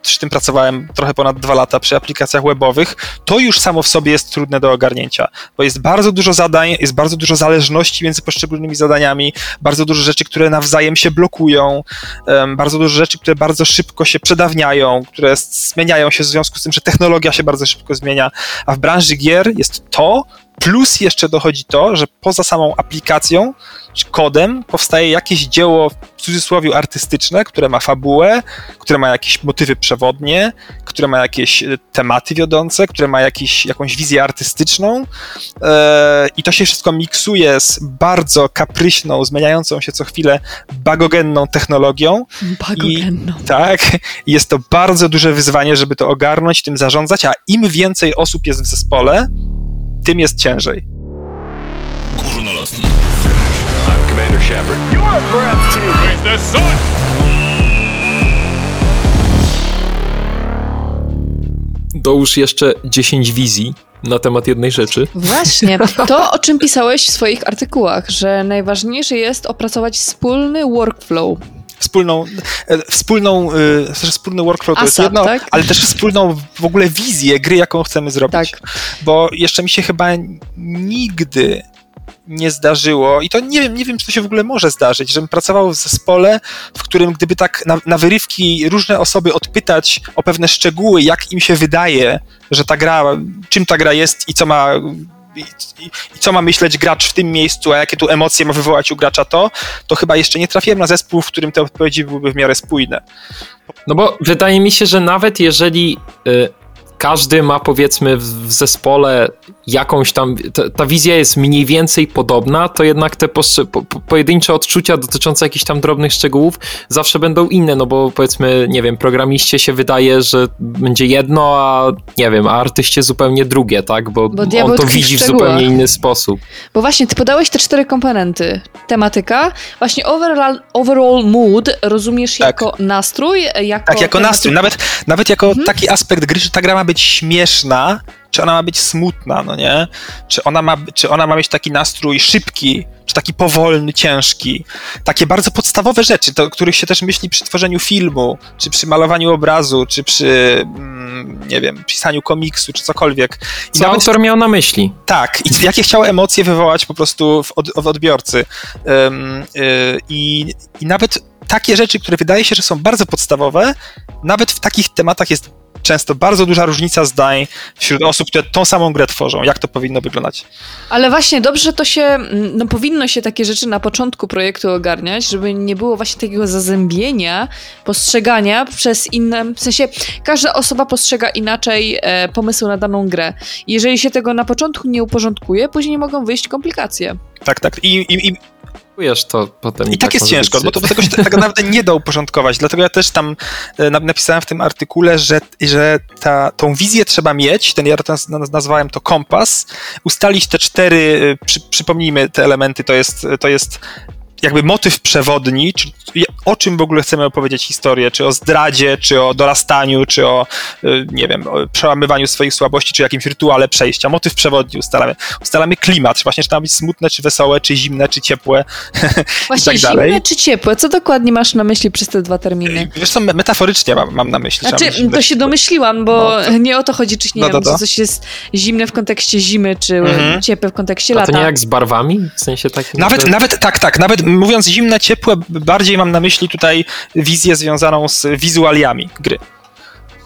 przy, tym pracowałem trochę ponad dwa lata przy aplikacjach webowych, to już samo w sobie jest trudne do ogarnięcia, bo jest bardzo dużo zadań, jest bardzo dużo zależności między poszczególnymi zadaniami, bardzo dużo rzeczy, które nawzajem się blokują, bardzo dużo rzeczy, które bardzo szybko się przedawniają, które zmieniają się w związku z tym, że technologia się bardzo szybko zmienia, a w branży gier jest to, plus jeszcze dochodzi to, że poza samą aplikacją czy kodem powstaje jakieś dzieło w cudzysłowie artystyczne, które ma fabułę, które ma jakieś motywy przewodnie, które ma jakieś e, tematy wiodące, które ma jakiś, jakąś wizję artystyczną e, i to się wszystko miksuje z bardzo kapryśną, zmieniającą się co chwilę bagogenną technologią. Bagogenno. Tak, i jest to bardzo duże wyzwanie, żeby to ogarnąć, tym zarządzać, a im więcej osób jest w zespole, tym jest ciężej. Górnolotny. I'm Commander Shepard. You are breathtaking. The sun. Dołóż jeszcze 10 wizji na temat jednej rzeczy. Właśnie. To, o czym pisałeś w swoich artykułach, że najważniejsze jest opracować wspólny workflow. Wspólną, e, wspólną, e, wspólny workflow to jest jedno, tak? ale też wspólną w ogóle wizję gry, jaką chcemy zrobić. Tak. Bo jeszcze mi się chyba nigdy nie zdarzyło, i to nie wiem, nie wiem, czy to się w ogóle może zdarzyć, żebym pracował w zespole, w którym gdyby tak na, na wyrywki różne osoby odpytać o pewne szczegóły, jak im się wydaje, że ta gra, czym ta gra jest i co ma i, i, co ma myśleć gracz w tym miejscu, a jakie tu emocje ma wywołać u gracza to, to chyba jeszcze nie trafiłem na zespół, w którym te odpowiedzi byłyby w miarę spójne. No bo wydaje mi się, że nawet jeżeli y, każdy ma powiedzmy w, zespole jakąś tam, ta, ta wizja jest mniej więcej podobna, to jednak te po, po, pojedyncze odczucia dotyczące jakichś tam drobnych szczegółów zawsze będą inne, no bo powiedzmy, nie wiem, programiście się wydaje, że będzie jedno, a nie wiem, a artyście zupełnie drugie, tak? Bo, Bo on to widzi w zupełnie inny sposób. Bo właśnie, ty podałeś te cztery komponenty. Tematyka, właśnie overall, overall mood rozumiesz Tak. jako nastrój, jako... Tak, jako tematy- nastrój, nawet, nawet jako Mhm. taki aspekt gry, czy ta gra ma być śmieszna, czy ona ma być smutna, no nie? Czy ona ma, czy ona ma mieć taki nastrój szybki, czy taki powolny, ciężki. Takie bardzo podstawowe rzeczy, to, o których się też myśli przy tworzeniu filmu, czy przy malowaniu obrazu, czy przy, mm, nie wiem, pisaniu komiksu, czy cokolwiek. I Co nawet autor miał na myśli? tak, i jakie chciał emocje wywołać po prostu w, od, w odbiorcy. Ym, y, i, I nawet takie rzeczy, które wydaje się, że są bardzo podstawowe, nawet w takich tematach jest często bardzo duża różnica zdań wśród osób, które tą samą grę tworzą. Jak to powinno wyglądać? Ale właśnie dobrze że to się, no powinno się takie rzeczy na początku projektu ogarniać, żeby nie było właśnie takiego zazębienia, postrzegania przez inne, w sensie każda osoba postrzega inaczej e, pomysł na daną grę. Jeżeli się tego na początku nie uporządkuje, później mogą wyjść komplikacje. Tak, tak. I, i, i Czujesz to potem. I tak jest może być ciężko, bo, to, bo tego się tak *laughs* naprawdę nie da uporządkować. Dlatego ja też tam e, na- napisałem w tym artykule, że, że ta, tą wizję trzeba mieć, ten ja nazwałem to kompas, ustalić te cztery, e, przy, przypomnijmy te elementy, to jest, to jest jakby motyw przewodni, czy o czym w ogóle chcemy opowiedzieć historię, czy o zdradzie, czy o dorastaniu, czy o, y, nie wiem, o przełamywaniu swoich słabości, czy jakimś rytuale przejścia. Motyw przewodni ustalamy. Ustalamy klimat, czy właśnie czy to ma być smutne, czy wesołe, czy zimne, czy ciepłe *laughs* Właśnie i tak dalej. zimne czy ciepłe? Co dokładnie masz na myśli przez te dwa terminy? Wiesz co, me- metaforycznie mam, mam na myśli. Znaczy, to się domyśliłam, bo No, to- nie o to chodzi, czy nie No, wiem, to- coś jest zimne w kontekście zimy, czy Mhm. ciepłe w kontekście A lata. to nie jak z barwami? W sensie takim, Nawet, że... nawet, tak, tak, nawet mówiąc zimne, ciepłe, bardziej mam na myśli tutaj wizję związaną z wizualiami gry.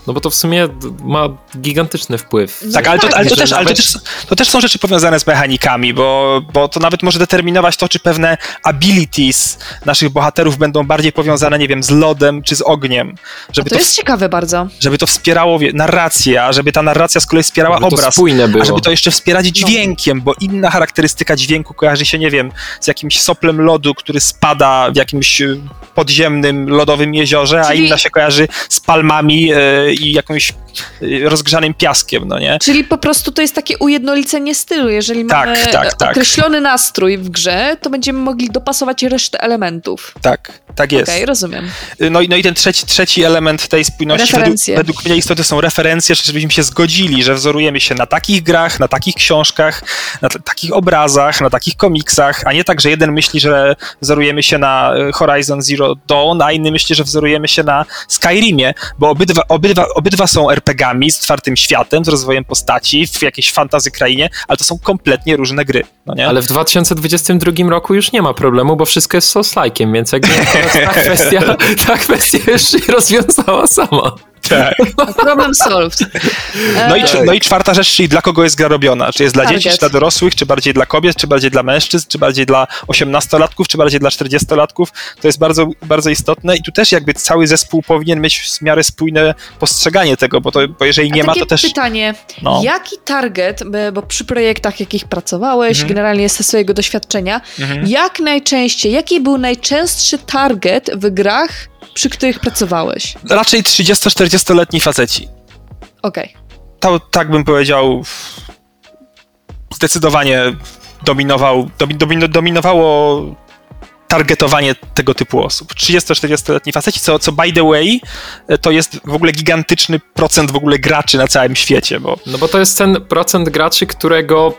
No bo to w sumie ma gigantyczny wpływ. Tak, ale, to, tak, ale, to, też, ale to, też, to też są rzeczy powiązane z mechanikami, bo, bo to nawet może determinować to, czy pewne abilities naszych bohaterów będą bardziej powiązane, nie wiem, z lodem czy z ogniem. Żeby To to, jest ciekawe bardzo. żeby to wspierało narrację, a żeby ta narracja z kolei wspierała Żeby to obraz. spójne było. A żeby to jeszcze wspierać dźwiękiem, bo inna charakterystyka dźwięku kojarzy się, nie wiem, z jakimś soplem lodu, który spada w jakimś y, podziemnym, lodowym jeziorze, a Czyli- inna się kojarzy z palmami y, i jakimś y, rozgrzanym piaskiem, no nie? Czyli po prostu to jest takie ujednolicenie stylu. Jeżeli Tak, mamy tak, tak. określony nastrój w grze, to będziemy mogli dopasować resztę elementów. Tak, tak jest. Okej, rozumiem. No i, no i ten trzeci, trzeci element tej spójności według, Referencje. według mnie istoty są referencje, żebyśmy się zgodzili, że wzorujemy się na takich grach, na takich książkach, na takich obrazach, na takich komiksach, a nie tak, że jeden myśli, że wzorujemy się na e, Horizon Zero Dawn, a inny myśli, że wzorujemy się na Skyrimie, bo obydwa, obydwa, obydwa są RPGami z otwartym światem, z rozwojem postaci, w jakiejś fantazy krainie, ale to są kompletnie różne gry, no nie? Ale w 2022 roku już nie ma problemu, bo wszystko jest Souls-like'iem, więc jakby *laughs* ta kwestia, ta kwestia już się rozwiązała sama. Tak. *laughs* Problem solved. No i, E, no i czwarta rzecz, czyli dla kogo jest gra robiona? Czy jest dla Target. dzieci, czy dla dorosłych, czy bardziej dla kobiet, czy bardziej dla mężczyzn, czy bardziej dla 18-latków, czy bardziej dla 40-latków? To jest bardzo, bardzo istotne i tu też jakby cały zespół powinien mieć w miarę spójne postrzeganie tego, bo, to, bo jeżeli nie a ma, to też... pytanie, No. jaki target, bo- bo przy projektach, jakich pracowałeś, Mhm. generalnie ze swojego doświadczenia, Mhm. jak najczęściej, jaki był najczęstszy target w grach, przy których pracowałeś? Raczej 30-40-letni faceci. Okej. To, tak bym powiedział, zdecydowanie dominował, domi, domino, dominowało targetowanie tego typu osób. 30-40-letni faceci, co, co by the way, to jest w ogóle gigantyczny procent w ogóle graczy na całym świecie, bo No bo to jest ten procent graczy, którego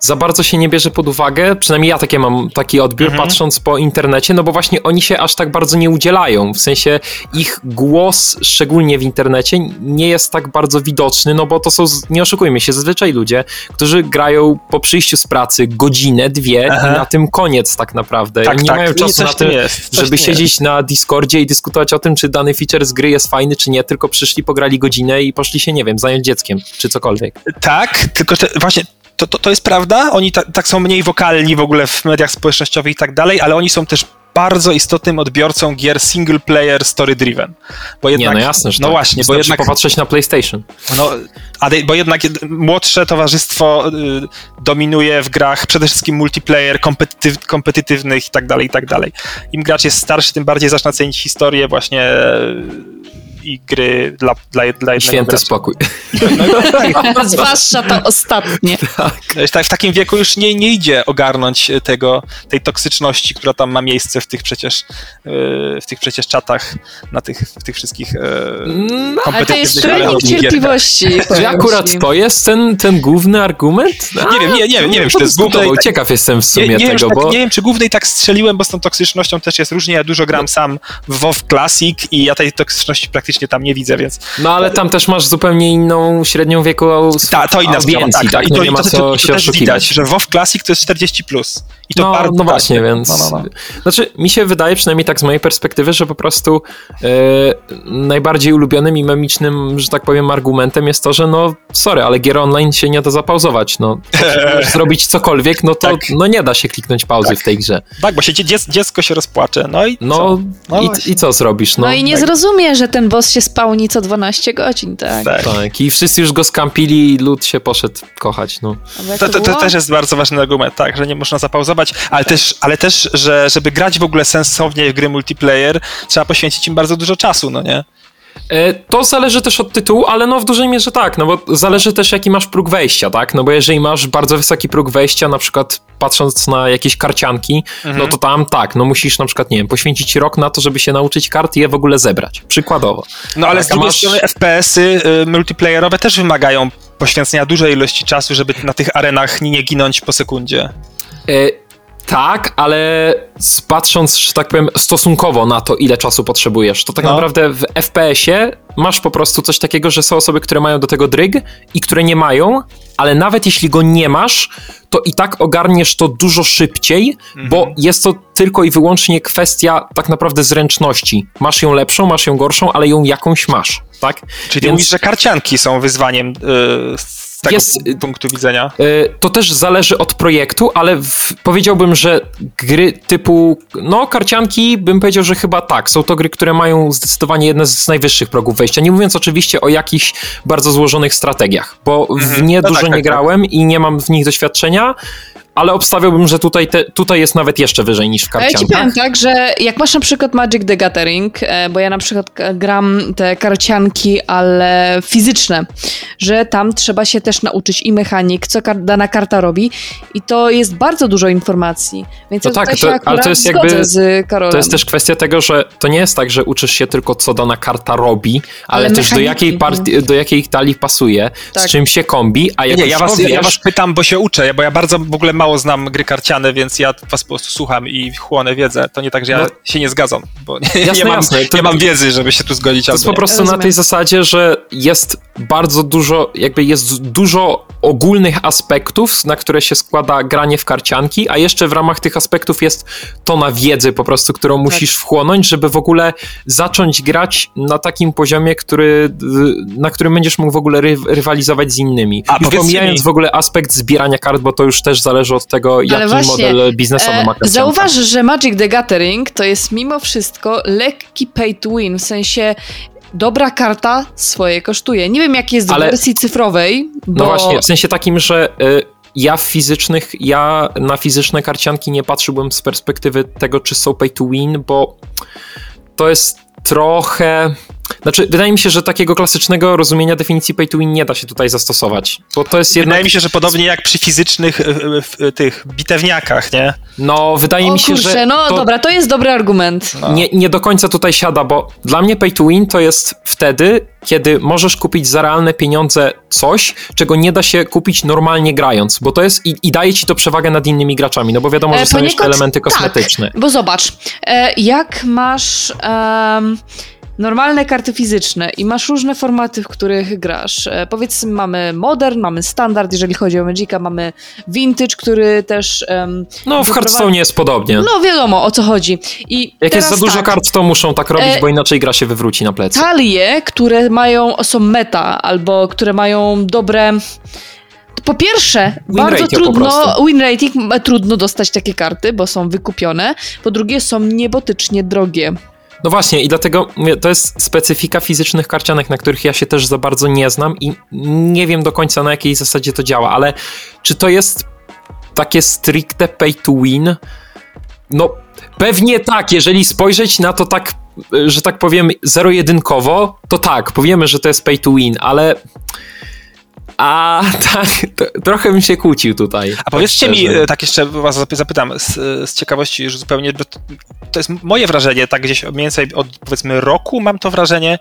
za bardzo się nie bierze pod uwagę, przynajmniej ja takie mam taki odbiór Mhm. patrząc po internecie, no bo właśnie oni się aż tak bardzo nie udzielają, w sensie ich głos, szczególnie w internecie, nie jest tak bardzo widoczny, no bo to są, nie oszukujmy się, zazwyczaj ludzie, którzy grają po przyjściu z pracy godzinę, dwie Aha. i na tym koniec tak naprawdę. tak, Oni nie tak, mają i czasu na coś żeby tym jest. siedzieć na Discordzie i dyskutować o tym, czy dany feature z gry jest fajny, czy nie, tylko przyszli, pograli godzinę i poszli się, nie wiem, zająć dzieckiem, czy cokolwiek. Tak, tylko że właśnie to, to, to jest prawda, oni ta, tak są mniej wokalni w ogóle w mediach społecznościowych i tak dalej, ale oni są też bardzo istotnym odbiorcą gier single player story driven. Bo jednak, nie, no jasne, że no tak. właśnie, bo jednak popatrzeć na PlayStation. No, bo jednak jed- młodsze towarzystwo y, dominuje w grach przede wszystkim multiplayer, kompetytyw, kompetytywnych i tak dalej, i tak dalej. Im gracz jest starszy, tym bardziej zaczyna cenić historię właśnie i gry dla, dla, dla jednego Święty gracza. spokój. *laughs* Zwłaszcza to ostatnie. Wiesz, tak, w takim wieku już nie, nie idzie ogarnąć tego, tej toksyczności, która tam ma miejsce w tych przecież, y, w tych przecież czatach, na tych, w tych wszystkich No, Ale to jest gierkach. cierpliwości. Czy akurat to jest ten, ten główny argument? No, Nie wiem, nie, nie wiem, nie wiem, czy to jest główne. Dyskutował. Ciekaw jestem w Nie, sumie nie, wiem, czy tego, tak, bo... nie wiem, czy głównej tak strzeliłem, bo z tą toksycznością też jest różnie. Ja dużo gram sam w WoW Classic i ja tej toksyczności praktycznie tam nie widzę, więc No ale tam też masz zupełnie inną średnią wieku ta, to inna sprawa. audiencji, tak? I No to, nie i ma co się też widać, oszukiwać. że WoW Classic to jest 40+. Plus. I to no, bardzo no właśnie, ważne. więc. No, no, no. Znaczy, mi się wydaje, przynajmniej tak z mojej perspektywy, że po prostu e, najbardziej ulubionym i memicznym, że tak powiem, argumentem jest to, że no, sorry, ale gier online się nie da zapauzować. No, *laughs* możesz zrobić cokolwiek, no to Tak. no nie da się kliknąć pauzy w tej grze. Tak, bo się dzie- dziec, dziecko się rozpłacze. No i No, co? No i, i co zrobisz? No, No i nie tak. zrozumie, że ten boss się spałni co 12 godzin, tak? Tak. Tak, i wszyscy już go skampili i lud się poszedł kochać, no. To, to, to też jest bardzo ważny argument, tak, że nie można zapauzować, ale też, ale też że żeby grać w ogóle sensownie w gry multiplayer, trzeba poświęcić im bardzo dużo czasu, no nie? E, To zależy też od tytułu, ale no w dużej mierze tak, no bo zależy też jaki masz próg wejścia, tak? No bo jeżeli masz bardzo wysoki próg wejścia, na przykład patrząc na jakieś karcianki, no to tam tak, no musisz na przykład, nie wiem, poświęcić rok na to, żeby się nauczyć kart i je w ogóle zebrać. Przykładowo. No ale z Tak, a drugiej masz- strony FPS-y y, multiplayerowe też wymagają poświęcenia dużej ilości czasu, żeby na tych arenach nie ginąć po sekundzie. E, tak, ale patrząc, że tak powiem, stosunkowo na to, ile czasu potrzebujesz, to tak No. naprawdę w FPS-ie masz po prostu coś takiego, że są osoby, które mają do tego dryg i które nie mają, ale nawet jeśli go nie masz, to i tak ogarniesz to dużo szybciej, bo Mhm. jest to tylko i wyłącznie kwestia tak naprawdę zręczności. Masz ją lepszą, masz ją gorszą, ale ją jakąś masz, tak? Czyli Więc- mówisz, że karcianki są wyzwaniem y, z tego Jest- pu- punktu widzenia. Y, To też zależy od projektu, ale w, powiedziałbym, że gry typu, no karcianki, bym powiedział, że chyba tak. Są to gry, które mają zdecydowanie jedne z najwyższych progów wejścia. Nie mówiąc oczywiście o jakichś bardzo złożonych strategiach, bo w nie No dużo tak, nie tak, tak. grałem i nie mam w nich doświadczenia, ale obstawiałbym, że tutaj, te, tutaj jest nawet jeszcze wyżej niż w A ja ci karciankach. powiem tak, że jak masz na przykład Magic the Gathering, e, bo ja na przykład gram te karcianki, ale fizyczne, że tam trzeba się też nauczyć i mechanik, co dana karta robi i to jest bardzo dużo informacji. Więc To ja tak, to- się ale to jest jakby- zgodzę z Karolem. To jest też kwestia tego, że to nie jest tak, że uczysz się tylko, co dana karta robi, ale, Ale też do jakiej, partii, do jakiej talii pasuje, Tak. z czym się kombi, a jak Nie, ja was, powiesz, ja was pytam, bo się uczę, bo ja bardzo w ogóle mało znam gry karciane, więc ja was po prostu słucham i chłonę wiedzę. To nie tak, że ja No. się nie zgadzam, bo *laughs* nie, Jasne, nie, mam, jasne. To- nie mam wiedzy, żeby się tu zgodzić. To jest po prostu na tej zasadzie, że jest bardzo dużo, jakby jest dużo ogólnych aspektów, na które się składa granie w karcianki, a jeszcze w ramach tych aspektów jest tona wiedzy po prostu, którą musisz wchłonąć, żeby w ogóle zacząć grać na takim poziomie, który, na którym będziesz mógł w ogóle ry rywalizować z innymi. A Już pomijając mi- w ogóle aspekt zbierania kart, bo to już też zależy od tego, jaki właśnie, model biznesowy ma karcianka. Zauważ, że Magic the Gathering to jest mimo wszystko lekki pay to win, w sensie dobra karta swoje kosztuje. Nie wiem, jak jest w wersji cyfrowej, bo... No właśnie, w sensie takim, że y, ja w fizycznych, ja na fizyczne karcianki nie patrzyłbym z perspektywy tego, czy są pay to win, bo to jest trochę. Znaczy, wydaje mi się, że takiego klasycznego rozumienia definicji pay to win nie da się tutaj zastosować. Bo to jest jednak. Wydaje mi się, że podobnie jak przy fizycznych y, y, y, tych bitewniakach, nie? No, wydaje O mi się, kurczę, że. no to dobra, to jest dobry argument. No. nie, nie do końca tutaj siada, bo dla mnie pay to win to jest wtedy, kiedy możesz kupić za realne pieniądze coś, czego nie da się kupić normalnie grając, bo to jest i, i daje ci to przewagę nad innymi graczami, no bo wiadomo, że E, są jeszcze elementy kosmetyczne. Tak, bo zobacz, e, jak masz normalne karty fizyczne i masz różne formaty, w których grasz. E, powiedzmy, mamy modern, mamy standard, jeżeli chodzi o Magica, mamy vintage, który też. em, No, w Hearthstone jest podobnie. No wiadomo o co chodzi. I Jak jest za dużo tak, kart, to muszą tak robić, E, bo inaczej gra się wywróci na plecy. Talie, które mają, są meta, albo które mają dobre. Po pierwsze, Win bardzo po trudno, win rating, trudno dostać takie karty, bo są wykupione. Po drugie, są niebotycznie drogie. No właśnie, i dlatego to jest specyfika fizycznych karcianek, na których ja się też za bardzo nie znam i nie wiem do końca na jakiej zasadzie to działa, ale czy to jest takie stricte pay to win? No, pewnie tak, jeżeli spojrzeć na to tak, y, że tak powiem, zero-jedynkowo, to tak, powiemy, że to jest pay to win, ale. A *laughs* tak, to, trochę bym się kłócił tutaj. A powiedzcie tak mi, tak jeszcze was zapy- zapytam z, z ciekawości już zupełnie, bo to, to jest moje wrażenie, tak gdzieś mniej więcej od powiedzmy roku mam to wrażenie.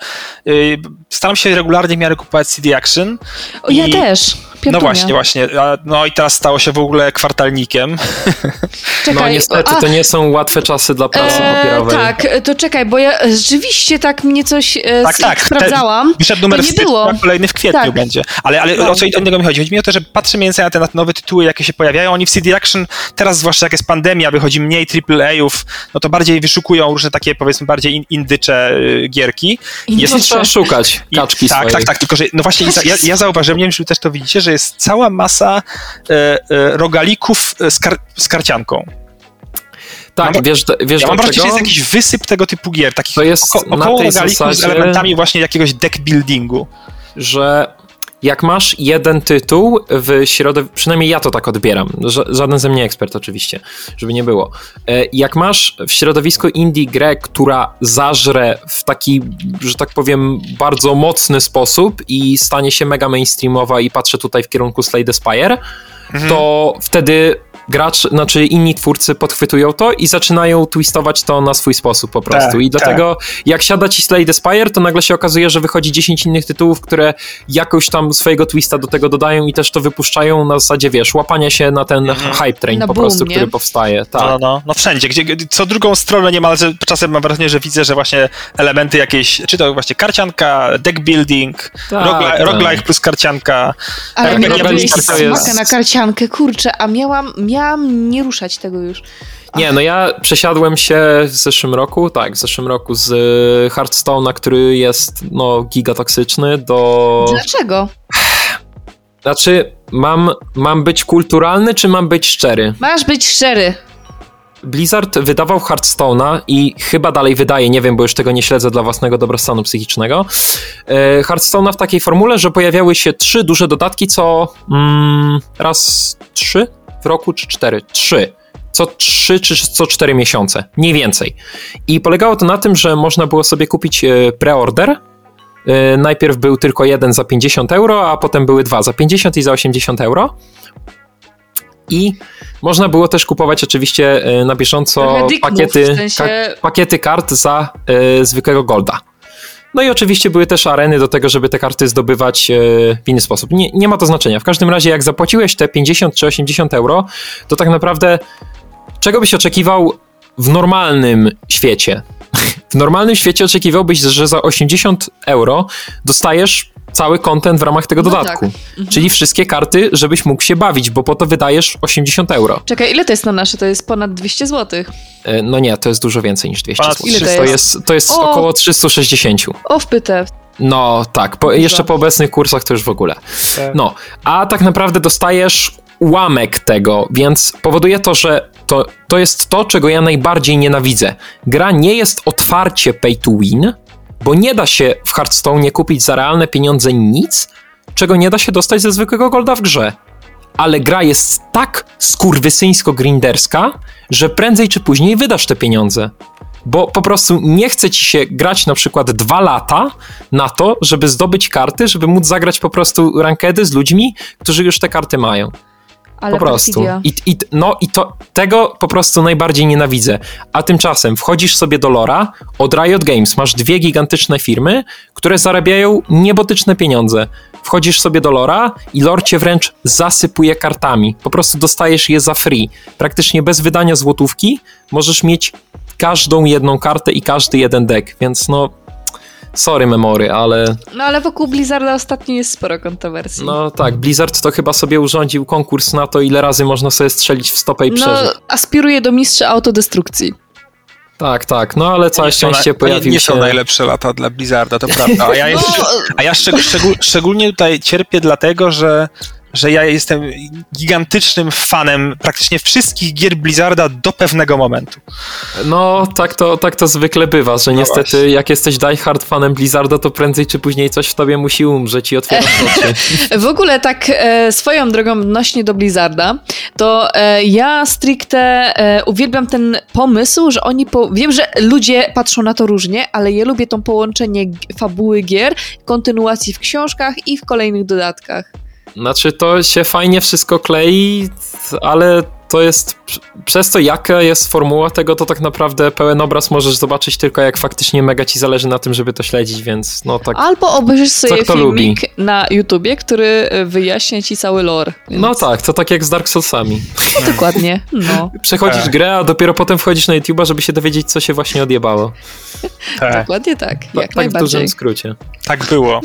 Y, Staram się regularnie w miarę kupować CD Action. O, ja I- też. No właśnie, właśnie. No i teraz stało się w ogóle kwartalnikiem. *laughs* Czekaj, No niestety, a, to nie są łatwe czasy dla prasy e, papierowej. Tak, to czekaj, bo ja rzeczywiście tak mnie coś e, Tak, tak. sprawdzałam. Wyszedł numer to w nie styczniu, było. kolejny w kwietniu Tak. będzie. Ale, ale No. o co innego mi chodzi? Chodzi mi o to, że patrzę mniej więcej na te na nowe tytuły, jakie się pojawiają. Oni w CD Action, teraz zwłaszcza jak jest pandemia, wychodzi mniej AAA-ów, no to bardziej wyszukują różne takie, powiedzmy, bardziej in, indycze y, gierki. Indycze. No trzeba szukać I- kaczki tak, swojej. tak, tak, tylko że no właśnie ja, ja zauważyłem, nie wiem, czy też to widzicie, że jest cała masa e, e, rogalików e, z, kar, z karcianką. Tak, Mam- wiesz, wiesz Ja mam wrażenie, że jest jakiś wysyp tego typu gier, takich To jest około tej rogalików z zasadzie- elementami właśnie jakiegoś deck buildingu. że jak masz jeden tytuł w środowisku, przynajmniej ja to tak odbieram, ża- żaden ze mnie ekspert oczywiście, żeby nie było. E, Jak masz w środowisku indie grę, która zażre w taki, że tak powiem, bardzo mocny sposób i stanie się mega mainstreamowa i patrzę tutaj w kierunku Slay the Spire, to wtedy gracz, znaczy inni twórcy podchwytują to i zaczynają twistować to na swój sposób po prostu. Tak, I dlatego jak siada ci Slay the Spire, to nagle się okazuje, że wychodzi 10 innych tytułów, które jakoś tam swojego twista do tego dodają i też to wypuszczają na zasadzie, wiesz, łapania się na ten hype train Na po boom, prostu, nie? który powstaje. Tak. No, no, no wszędzie, gdzie, co drugą stronę niemalże, czasem mam wrażenie, że widzę, że właśnie elementy jakieś, czy to właśnie karcianka, deck building, Tak, roguelike, tak. roguelike plus karcianka. Ale Tak, mi tak, tak, smakę na karciankę, kurczę, a miałam, miałam nie ruszać tego już. Nie, no ja przesiadłem się w zeszłym roku, tak, w zeszłym roku z y, Hearthstone'a, który jest, no, gigatoksyczny do... Dlaczego? Znaczy, mam, mam być kulturalny, czy mam być szczery? Masz być szczery. Blizzard wydawał Hearthstone'a i chyba dalej wydaje, nie wiem, bo już tego nie śledzę dla własnego dobrostanu psychicznego. E, Hearthstone'a w takiej formule, że pojawiały się trzy duże dodatki co mm, raz trzy w roku, czy cztery? Trzy. Co trzy czy co cztery miesiące, mniej więcej. I polegało to na tym, że można było sobie kupić e, preorder. E, Najpierw był tylko jeden za 50 euro, a potem były dwa za 50 i za 80 euro. I można było też kupować oczywiście e, na bieżąco pakiety, w sensie- ka- pakiety kart za e, zwykłego golda. No i oczywiście były też areny do tego, żeby te karty zdobywać e, w inny sposób. Nie, nie ma to znaczenia. W każdym razie, jak zapłaciłeś te 50 czy 80 euro, to tak naprawdę czego byś oczekiwał w normalnym świecie? *laughs* W normalnym świecie oczekiwałbyś, że za 80 euro dostajesz cały content w ramach tego No dodatku. tak. Mhm. Czyli wszystkie karty, żebyś mógł się bawić, bo po to wydajesz 80 euro. Czekaj, ile to jest na nasze? To jest ponad 200 zł. E, No nie, to jest dużo więcej niż 200 Ponad zł. ile to To jest? jest, to jest O! około 360. O, wpytę. No tak, po, jeszcze po obecnych kursach to już w ogóle. No, a tak naprawdę dostajesz ułamek tego, więc powoduje to, że to, to jest to, czego ja najbardziej nienawidzę. Gra nie jest otwarcie pay to win, bo nie da się w Hearthstone kupić za realne pieniądze nic, czego nie da się dostać ze zwykłego golda w grze. Ale gra jest tak skurwysyńsko-grinderska, że prędzej czy później wydasz te pieniądze. Bo po prostu nie chce ci się grać na przykład dwa lata na to, żeby zdobyć karty, żeby móc zagrać po prostu rankedy z ludźmi, którzy już te karty mają. Ale po prostu. I, i, no i to, tego po prostu najbardziej nienawidzę. A tymczasem wchodzisz sobie do Lora, od Riot Games masz dwie gigantyczne firmy, które zarabiają niebotyczne pieniądze. Wchodzisz sobie do Lora i Lor cię wręcz zasypuje kartami. Po prostu dostajesz je za free. Praktycznie bez wydania złotówki możesz mieć każdą jedną kartę i każdy jeden deck, więc no sorry memory, ale No ale wokół Blizzarda ostatnio jest sporo kontrowersji. no tak, Blizzard to chyba sobie urządził konkurs na to, ile razy można sobie strzelić w stopę i no przeżyć. aspiruje do mistrza autodestrukcji. Tak, tak, no ale całe są na- szczęście to nie, pojawił nie się... są najlepsze lata dla Blizzarda, to prawda. A ja, *laughs* jeszcze, No, a ja szczeg, szczegól, szczególnie tutaj cierpię dlatego, że, że ja jestem gigantycznym fanem praktycznie wszystkich gier Blizzarda do pewnego momentu. No, tak to, tak to zwykle bywa, że niestety właśnie. jak jesteś diehard fanem Blizzarda, to prędzej czy później coś w tobie musi umrzeć i otwierać *laughs* oczy. W ogóle tak e, swoją drogą odnośnie do Blizzarda, to e, ja stricte e, uwielbiam ten pomysł, że oni, po, wiem, że ludzie patrzą na to różnie, ale ja lubię to połączenie fabuły gier, kontynuacji w książkach i w kolejnych dodatkach. Znaczy, to się fajnie wszystko klei, ale to jest, przez to jaka jest formuła tego, to tak naprawdę pełen obraz możesz zobaczyć tylko jak faktycznie mega ci zależy na tym, żeby to śledzić, więc no tak... Albo obejrzysz sobie filmik na YouTubie, który e, wyjaśnia ci cały lore. Więc... No tak, to tak jak z Dark Soulsami. *laughs* Dokładnie, no. Przechodzisz Tak. grę, a dopiero potem wchodzisz na YouTube'a, żeby się dowiedzieć, co się właśnie odjebało. Tak, Dokładnie tak, Ta- jak tak w najbardziej. dużym skrócie. tak było.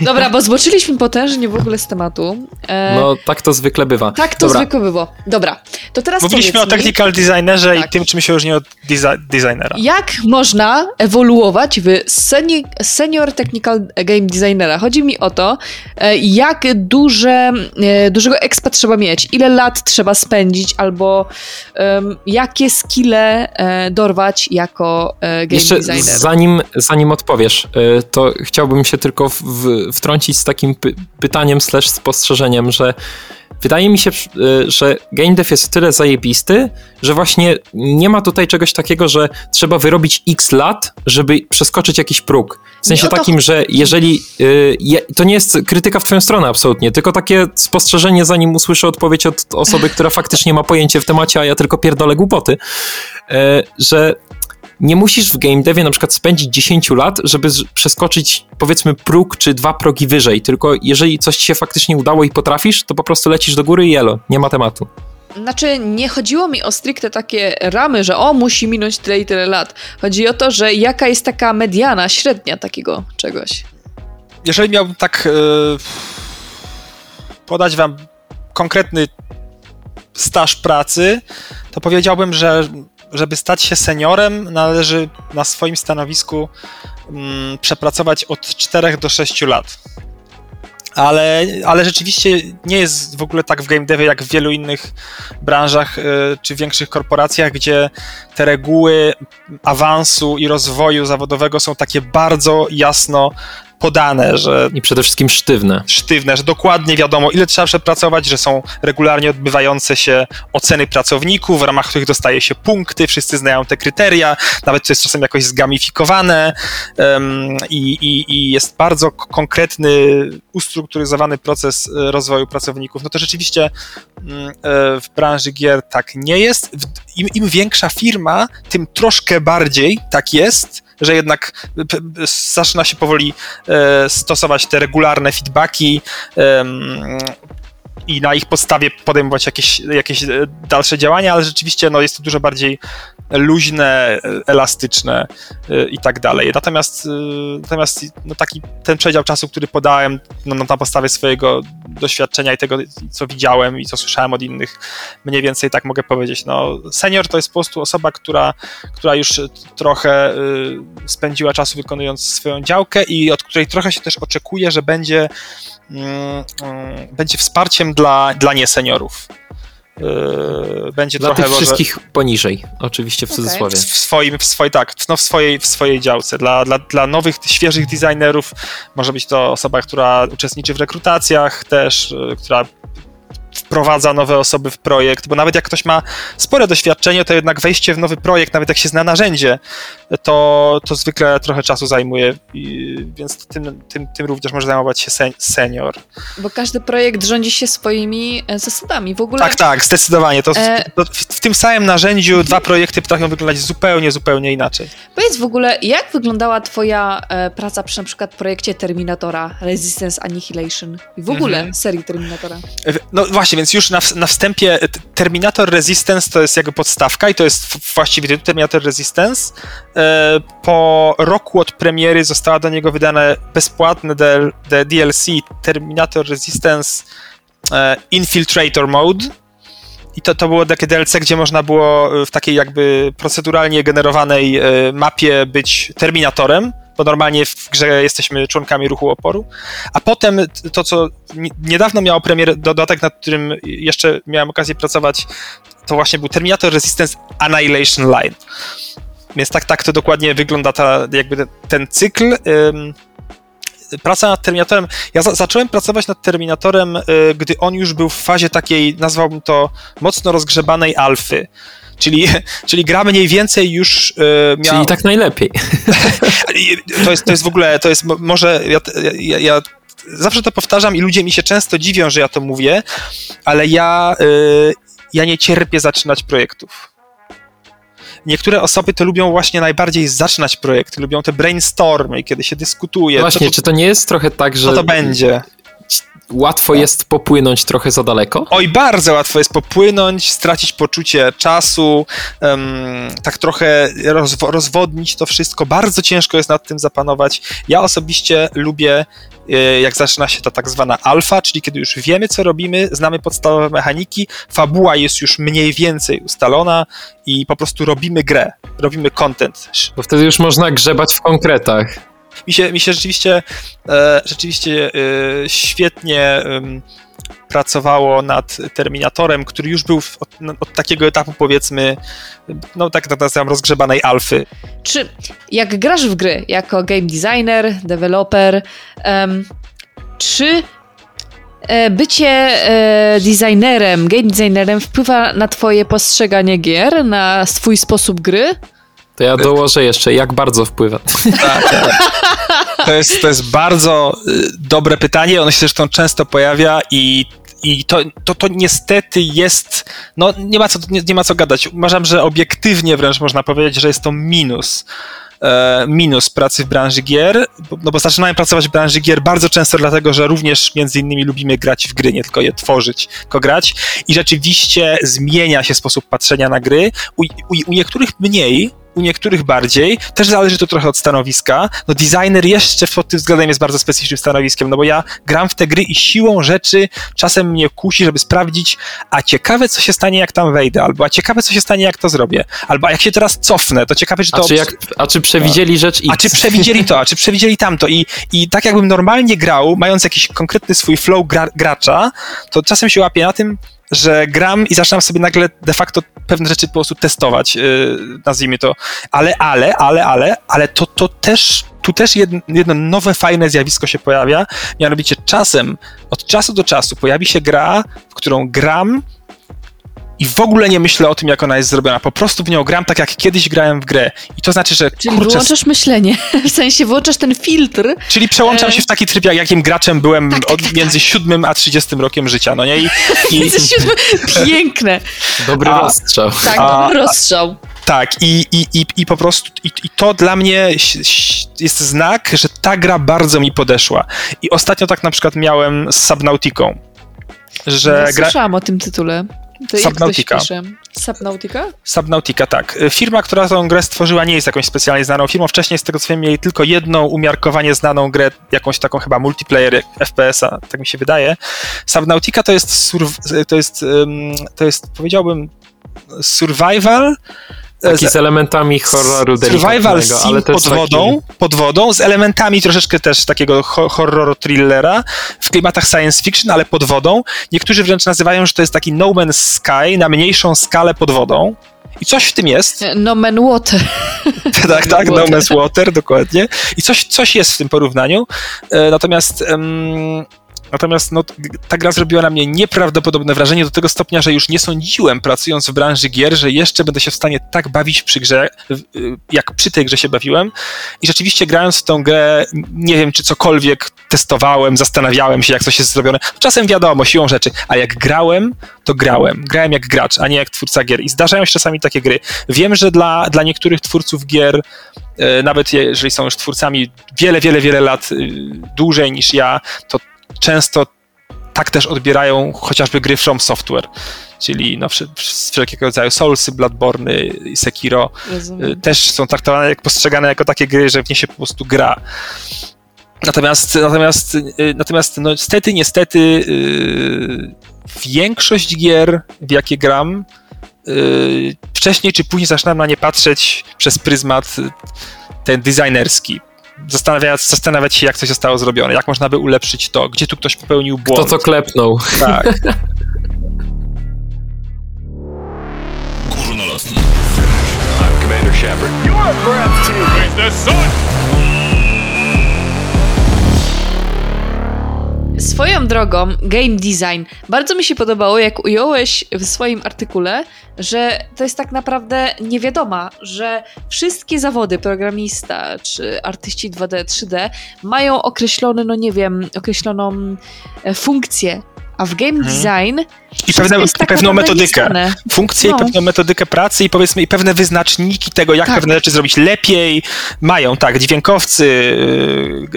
Dobra, bo zboczyliśmy potężnie w ogóle z tematu. E, No, tak to zwykle bywa. tak to Dobra, zwykle było. Dobra, dobra, to teraz Mówiliśmy o powiedz mi, technical designerze Tak. i tym, czym się różni od desi- designera. Jak można ewoluować w seni- senior technical game designera? Chodzi mi o to, e, jak duże, e, dużego expa trzeba mieć, ile lat trzeba spędzić, albo em, jakie skille e, dorwać jako game Jeszcze designer. zanim, zanim odpowiesz, to chciałbym się tylko w, w, wtrącić z takim py, pytaniem slash spostrzeżeniem, że wydaje mi się, y, że game dev jest o tyle zajebisty, że właśnie nie ma tutaj czegoś takiego, że trzeba wyrobić x lat, żeby przeskoczyć jakiś próg. W sensie Nie o to takim, że jeżeli... y, je, to nie jest krytyka w twoją stronę absolutnie, tylko takie spostrzeżenie, zanim usłyszę odpowiedź od osoby, która faktycznie ma pojęcie w temacie, a ja tylko pierdolę głupoty, y, że nie musisz w game devie na przykład spędzić 10 lat, żeby przeskoczyć powiedzmy próg czy dwa progi wyżej, tylko jeżeli coś ci się faktycznie udało i potrafisz, to po prostu lecisz do góry i jelo, nie ma tematu. Znaczy, nie chodziło mi o stricte takie ramy, że o, musi minąć tyle i tyle lat. Chodzi o to, że jaka jest taka mediana, średnia takiego czegoś. Jeżeli miałbym tak e, podać wam konkretny staż pracy, to powiedziałbym, że żeby stać się seniorem, należy na swoim stanowisku mm, przepracować od 4 do 6 lat. Ale, ale rzeczywiście nie jest w ogóle tak w game devie jak w wielu innych branżach e, czy większych korporacjach, gdzie te reguły awansu i rozwoju zawodowego są takie bardzo jasno podane, że I przede wszystkim sztywne. sztywne, że dokładnie wiadomo, ile trzeba przepracować, że są regularnie odbywające się oceny pracowników, w ramach których dostaje się punkty, wszyscy znają te kryteria, nawet to jest czasem jakoś zgamifikowane em, i, i, i jest bardzo konkretny, ustrukturyzowany proces e, rozwoju pracowników. No to rzeczywiście mm, e, w branży gier tak nie jest. Im, Im większa firma, tym troszkę bardziej tak jest, że jednak zaczyna się powoli e, stosować te regularne feedbacki i na ich podstawie podejmować jakieś, jakieś e, dalsze działania, ale rzeczywiście no, jest to dużo bardziej luźne, e, elastyczne e, i tak dalej. Natomiast, natomiast no, taki ten przedział czasu, który podałem no, no, na podstawie swojego doświadczenia i tego, co widziałem i co słyszałem od innych, mniej więcej tak mogę powiedzieć. No, senior to jest po prostu osoba, która, która już trochę spędziła czasu wykonując swoją działkę i od której trochę się też oczekuje, że będzie, będzie wsparciem dla, dla nieseniorów. Y, będzie Dla trochę tych może wszystkich poniżej, oczywiście w cudzysłowie. w swoim, w swojej, tak, no w swojej, w swojej działce. Dla, dla, dla nowych, świeżych designerów może być to osoba, która uczestniczy w rekrutacjach też, y, która wprowadza nowe osoby w projekt, bo nawet jak ktoś ma spore doświadczenie, to jednak wejście w nowy projekt, nawet jak się zna narzędzie, to, to zwykle trochę czasu zajmuje, i, więc tym, tym, tym również może zajmować się sen, senior. Bo każdy projekt rządzi się swoimi e, zasadami. W ogóle Tak, tak, zdecydowanie. To, E- to w, w tym samym narzędziu dwa projekty potrafią wyglądać zupełnie, zupełnie inaczej. Powiedz w ogóle, jak wyglądała twoja e, praca przy na przykład projekcie Terminatora, Resistance Annihilation i w ogóle Mhm. serii Terminatora? No właśnie, więc już na, na wstępie t- Terminator Resistance to jest jakby podstawka i to jest właściwie Terminator Resistance. E, Po roku od premiery została do niego wydane bezpłatne DLC Terminator Resistance e, Infiltrator Mode. I to, to było takie DLC, gdzie można było e, w takiej jakby proceduralnie generowanej e, mapie być Terminatorem, bo normalnie w grze jesteśmy członkami ruchu oporu. A potem to, co ni- niedawno miało premierę, dodatek, nad którym jeszcze miałem okazję pracować, to właśnie był Terminator Resistance Annihilation Line. Więc tak, tak to dokładnie wygląda ta, jakby ten, cykl. Praca nad Terminatorem. Ja za, zacząłem pracować nad Terminatorem, y, gdy on już był w fazie takiej, nazwałbym to, mocno rozgrzebanej alfy. Czyli, czyli gra mniej więcej już y, miała... Czyli tak najlepiej. *laughs* To jest, to jest w ogóle, to jest mo- może, ja, ja, ja zawsze to powtarzam i ludzie mi się często dziwią, że ja to mówię, ale ja, y, ja nie cierpię zaczynać projektów. Niektóre osoby to lubią właśnie najbardziej zaczynać projekty, lubią te brainstormy, kiedy się dyskutuje, Właśnie, to, czy to nie jest trochę tak, że co to będzie. Łatwo jest popłynąć trochę za daleko? Oj, bardzo łatwo jest popłynąć, stracić poczucie czasu, em, tak trochę rozwo- rozwodnić to wszystko. Bardzo ciężko jest nad tym zapanować. Ja osobiście lubię, e, jak zaczyna się ta tak zwana alfa, czyli kiedy już wiemy, co robimy, znamy podstawowe mechaniki, fabuła jest już mniej więcej ustalona i po prostu robimy grę, robimy content. Bo wtedy już można grzebać w konkretach. Mi się, mi się rzeczywiście, e, rzeczywiście e, świetnie pracowało nad Terminatorem, który już był od, od takiego etapu powiedzmy, no tak nazywam, rozgrzebanej alfy. Czy jak grasz w gry jako game designer, developer, em, czy e, bycie designerem, game designerem wpływa na twoje postrzeganie gier, na swój sposób gry? To ja dołożę jeszcze, jak bardzo wpływa. Tak, tak. To jest, to jest bardzo y, dobre pytanie, ono się zresztą często pojawia i i to, to, to niestety jest, no nie ma, co, nie, nie ma co gadać. Uważam, że obiektywnie wręcz można powiedzieć, że jest to minus. e, Minus pracy w branży gier, no bo zaczynałem pracować w branży gier bardzo często dlatego, że również między innymi lubimy grać w gry, nie tylko je tworzyć, tylko grać i rzeczywiście zmienia się sposób patrzenia na gry. U, u, u niektórych mniej, u niektórych bardziej. Też zależy to trochę od stanowiska. No designer jeszcze pod tym względem jest bardzo specyficznym stanowiskiem, no bo ja gram w te gry i siłą rzeczy czasem mnie kusi, żeby sprawdzić, a ciekawe co się stanie jak tam wejdę, albo a ciekawe co się stanie jak to zrobię, albo a jak się teraz cofnę, to ciekawe czy to... A czy, jak, a czy przewidzieli rzecz X? A czy przewidzieli to, a czy przewidzieli tamto i, i tak jakbym normalnie grał, mając jakiś konkretny swój flow gra, gracza, to czasem się łapię na tym, że gram i zaczynam sobie nagle de facto pewne rzeczy po prostu testować, yy, nazwijmy to. Ale, ale, ale, ale, ale to, to też, tu też jedno, jedno nowe, fajne zjawisko się pojawia, mianowicie czasem, od czasu do czasu pojawi się gra, w którą gram i w ogóle nie myślę o tym, jak ona jest zrobiona. Po prostu w nią gram tak, jak kiedyś grałem w grę. I to znaczy, że Czyli kurczę, wyłączasz myślenie, *laughs* w sensie włączasz ten filtr. Czyli przełączam E. się w taki tryb, jak jakim graczem byłem od, między siódmym a 30 rokiem życia, no nie? I, *laughs* i, Jesteś piękne. Dobry A- rozstrzał. Tak, A- dobry rozstrzał. tak, i, i, i, i po prostu, i, i to dla mnie jest znak, że ta gra bardzo mi podeszła. I ostatnio tak na przykład miałem z Subnautiką, że Nie gra... Słyszałam o tym tytule. To Subnautica. Subnautica? Subnautica, tak. Firma, która tą grę stworzyła, nie jest jakąś specjalnie znaną firmą. Wcześniej, z tego co wiem, mieli tylko jedną umiarkowanie znaną grę, jakąś taką chyba multiplayer FPS-a, tak mi się wydaje. Subnautica to jest, to jest, to jest powiedziałbym, survival. Taki z- z elementami horroru Survival delikatnego, sim pod wodą, pod wodą, z elementami troszeczkę też takiego ho- horror thrillera, w klimatach science fiction, ale pod wodą. Niektórzy wręcz nazywają, że to jest taki No Man's Sky na mniejszą skalę pod wodą. I coś w tym jest. No Man Water. *laughs* tak, tak, No. Man's Water, dokładnie. I coś, coś jest w tym porównaniu. E, natomiast. em, Natomiast no, ta gra zrobiła na mnie nieprawdopodobne wrażenie do tego stopnia, że już nie sądziłem, pracując w branży gier, że jeszcze będę się w stanie tak bawić przy grze, y, jak przy tej grze się bawiłem. I rzeczywiście grając w tą grę, nie wiem, czy cokolwiek testowałem, zastanawiałem się, jak coś jest zrobione. Czasem wiadomo, siłą rzeczy, a jak grałem, to grałem. Grałem jak gracz, a nie jak twórca gier. I zdarzają się czasami takie gry. Wiem, że dla, dla niektórych twórców gier, e, nawet jeżeli są już twórcami wiele, wiele, wiele lat y, dłużej niż ja, to często tak też odbierają chociażby gry From Software, czyli no, wsz- wsz- wszelkiego rodzaju Soulsy, Bloodborne, y, Sekiro, y, Rozumiem. też są traktowane, jak postrzegane jako takie gry, że w nie się po prostu gra. Natomiast, natomiast, y, natomiast no, niestety, niestety y, większość gier, w jakie gram, y, wcześniej czy później zaczynam na nie patrzeć przez pryzmat y, ten designerski. Zastanawiać, zastanawiać się, jak coś zostało zrobione, jak można by ulepszyć to, gdzie tu ktoś popełnił To, błąd. co klepnął. Tak. Górnolotny. I'm Commander Shepard. You're breathtaking. Where's the sun? Swoją drogą, game design. Bardzo mi się podobało, jak ująłeś w swoim artykule, że to jest tak naprawdę niewiadoma, że wszystkie zawody programista czy artyści 2D, 3D mają określony, no nie wiem, określoną e, funkcję. A w game Mhm. design I, pewne, jest i tak pewną metodykę. Funkcję No. i pewną metodykę pracy i powiedzmy i pewne wyznaczniki tego, jak Tak. pewne rzeczy zrobić lepiej. Mają, tak, dźwiękowcy,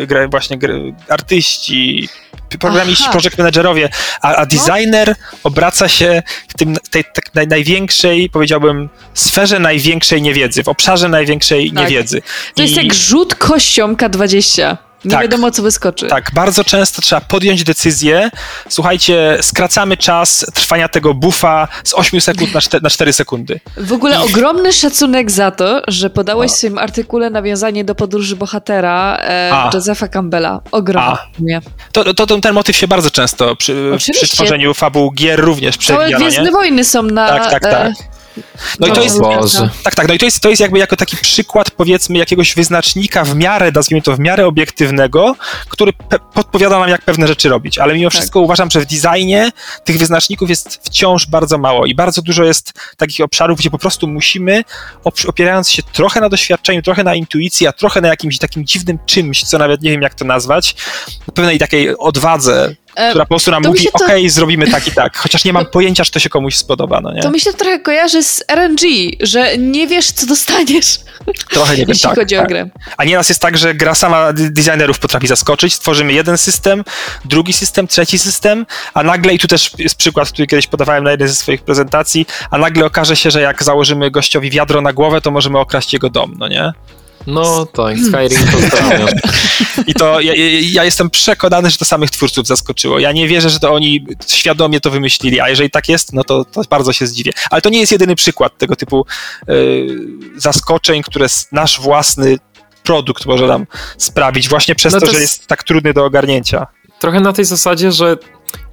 yy, właśnie artyści, programiści, Aha. project managerowie, a, a designer obraca się w tym, tej tak naj, największej, powiedziałbym, sferze największej niewiedzy, w obszarze największej Tak. niewiedzy. To jest I- jak rzut kością K20. Nie Tak. wiadomo, co wyskoczy. Tak, bardzo często trzeba podjąć decyzję. Słuchajcie, skracamy czas trwania tego buffa z 8 sekund na 4, na 4 sekundy. W ogóle ogromny szacunek za to, że podałeś w swoim artykule nawiązanie do podróży bohatera e. Josepha Campbella. Ogromnie. To, to, to ten motyw się bardzo często przy, przy tworzeniu fabuł gier również Całe przewija, no Gwiezdne? Wojny są na... Tak, tak, e, tak. No i to jest, Boże. tak, tak, no i to jest, to jest jakby jako taki przykład powiedzmy jakiegoś wyznacznika w miarę, nazwijmy to w miarę obiektywnego, który pe- podpowiada nam jak pewne rzeczy robić, ale mimo Tak. wszystko uważam, że w designie tych wyznaczników jest wciąż bardzo mało i bardzo dużo jest takich obszarów, gdzie po prostu musimy, op- opierając się trochę na doświadczeniu, trochę na intuicji, a trochę na jakimś takim dziwnym czymś, co nawet nie wiem jak to nazwać, na pewnej takiej odwadze, która po prostu nam to mówi, to- okej, zrobimy tak i tak, chociaż nie mam *laughs* pojęcia, czy to się komuś spodoba, no nie? To mi się trochę kojarzy z RNG, że nie wiesz, co dostaniesz, *laughs* Trochę nie wiem, jeśli tak, chodzi tak. o grę. A nieraz jest tak, że gra sama designerów potrafi zaskoczyć. Stworzymy jeden system, drugi system, trzeci system, a nagle, i tu też jest przykład, który kiedyś podawałem na jednej ze swoich prezentacji, a nagle okaże się, że jak założymy gościowi wiadro na głowę, to możemy okraść jego dom, no nie? No tak, Skyrim pozdrawiam. *laughs* I to ja, ja- jestem przekonany, że to samych twórców zaskoczyło. Ja nie wierzę, że to oni świadomie to wymyślili, a jeżeli tak jest, no to, to bardzo się zdziwię. Ale to nie jest jedyny przykład tego typu y, zaskoczeń, które nasz własny produkt może nam sprawić, właśnie przez No to, to że jest- jest tak trudny do ogarnięcia. Trochę na tej zasadzie, że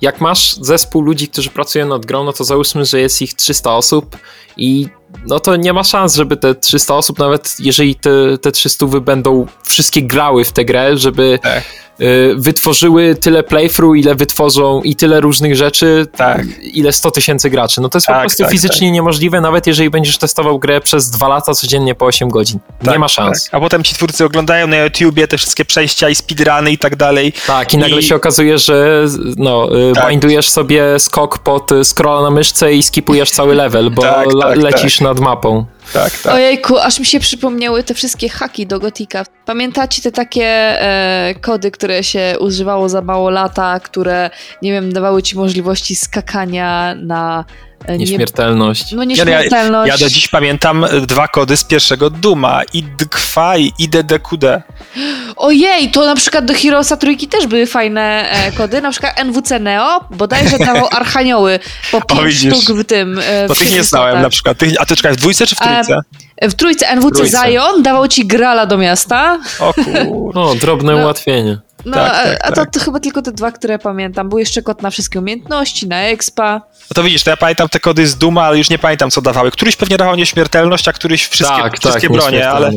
jak masz zespół ludzi, którzy pracują nad grą, no to załóżmy, że jest ich 300 osób i no to nie ma szans, żeby te 300 osób, nawet jeżeli te, te 300 będą wszystkie grały w tę grę, żeby Tak. y, wytworzyły tyle playthrough, ile wytworzą i tyle różnych rzeczy, Tak. ile 100 tysięcy graczy. No to jest po Tak, prostu tak, fizycznie niemożliwe, nawet jeżeli będziesz testował grę przez dwa lata codziennie po 8 godzin. nie Tak, ma szans. Tak. A potem ci twórcy oglądają na YouTubie te wszystkie przejścia i speedruny i tak dalej. Tak, i nagle I- się okazuje, że no, y, Tak. bindujesz sobie skok pod y, scrolla na myszce i skipujesz cały level, bo Tak, nad mapą. Tak, tak. Ojejku, aż mi się przypomniały te wszystkie haki do Gotika. Pamiętacie te takie e, kody, które się używało za mało lata, które, nie wiem, dawały ci możliwości skakania na... e, nie- Nieśmiertelność. No nieśmiertelność. Ja do dziś pamiętam e, dwa kody z pierwszego Duma. IDKWA i IDDQD. Ojej, to na przykład do Heroesa trójki też były fajne e, kody, na przykład NWC Neo, bodajże dawał *laughs* Archanioły po pięć widzisz. sztuk w tym. E, To w tych nie znałem istotach. na przykład. Tych, a to czekaj, w dwójce czy w A- trójce? W trójce NWC. Zion dawał ci grala do miasta. O kur... O, drobne No. ułatwienie. No, Tak, a- tak, a to, tak. to chyba tylko te dwa, które pamiętam. Był jeszcze kod na wszystkie umiejętności, na expa. No to widzisz, to ja pamiętam te kody z Duma, ale już nie pamiętam co dawały. Któryś pewnie dawał nieśmiertelność, a któryś wszystkie, tak, wszystkie tak, bronie, ale,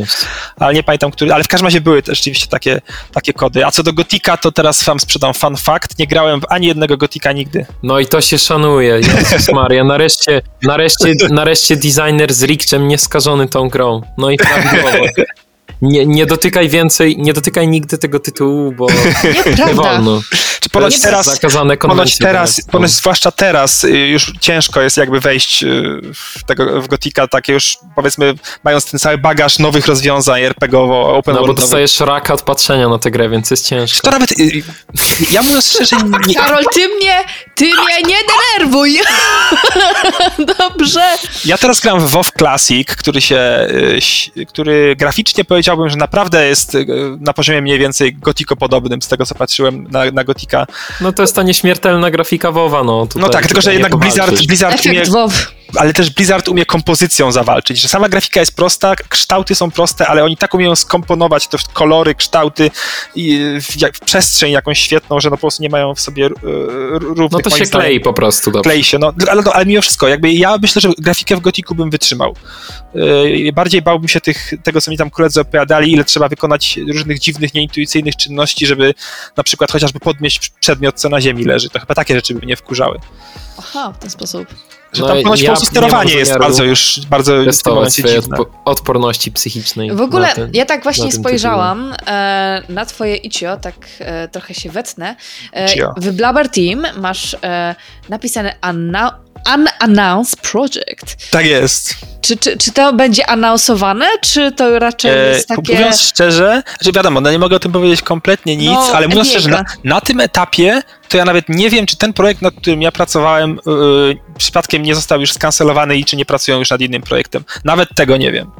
ale nie pamiętam, który. Ale w każdym razie były też rzeczywiście takie, takie kody. A co do Gotika, to teraz wam sprzedam fun fact. Nie grałem w ani jednego Gotika nigdy. No i to się szanuje, Jezus Maria. Nareszcie, nareszcie, nareszcie designer z Rikczem nieskażony tą grą. No i prawidłowo. Nie, nie dotykaj więcej, nie dotykaj nigdy tego tytułu, bo *laughs* nie Nieprawda. wolno. Czy ponoć teraz, zakazane ponoć teraz, genewską. ponoć zwłaszcza teraz y, już ciężko jest jakby wejść y, w, tego, w Gotika, takie już powiedzmy mając ten cały bagaż nowych rozwiązań RPGowo, open No bo dostajesz raka od patrzenia na tę grę, więc jest ciężko. To nawet, y, ja mówiąc szczerze, nie, Karol, ty mnie, ty mnie nie denerwuj! *laughs* Dobrze. Ja teraz gram w WoW Classic, który się, y, który graficznie powiedziałbym, że naprawdę jest y, na poziomie mniej więcej Gotiko podobnym z tego co patrzyłem na, na Gotika. No to jest ta nieśmiertelna grafika WoWa, no. Tutaj, No tak, tylko że jednak Blizzard. Blizzard Efekt WoW. Ale też Blizzard umie kompozycją zawalczyć, że sama grafika jest prosta, kształty są proste, ale oni tak umieją skomponować w kolory, kształty i w, przestrzeń jakąś świetną, że no po prostu nie mają w sobie y, równych No to się zdaniem. klei po prostu dobrze. klei się, no, ale, ale mimo wszystko, jakby ja myślę, że grafikę w Gotiku bym wytrzymał. Yy, bardziej bałbym się tych, tego, co mi tam koledzy opowiadali, ile trzeba wykonać różnych dziwnych, nieintuicyjnych czynności, żeby na przykład chociażby podnieść przedmiot, co na ziemi leży. To chyba takie rzeczy by mnie wkurzały. Aha, w ten sposób. Że No tam ponoć ja po prostu sterowanie jest bardzo już, bardzo w tym momencie dziwne. odpo- odporności psychicznej. W ogóle ten, ja tak właśnie na spojrzałam e, na twoje icio, tak e, trochę się wetnę. E, Icio. w Blabber Team masz e, napisane anna- Unannounced Project. Tak jest. Czy, czy, czy to będzie anonsowane, czy to raczej E, jest takie... Mówiąc szczerze, że wiadomo, no nie mogę o tym powiedzieć kompletnie nic, No, ale mówiąc szczerze, na, na tym etapie to ja nawet nie wiem, czy ten projekt, nad którym ja pracowałem, yy, przypadkiem nie został już skancelowany i czy nie pracują już nad innym projektem. Nawet tego nie wiem.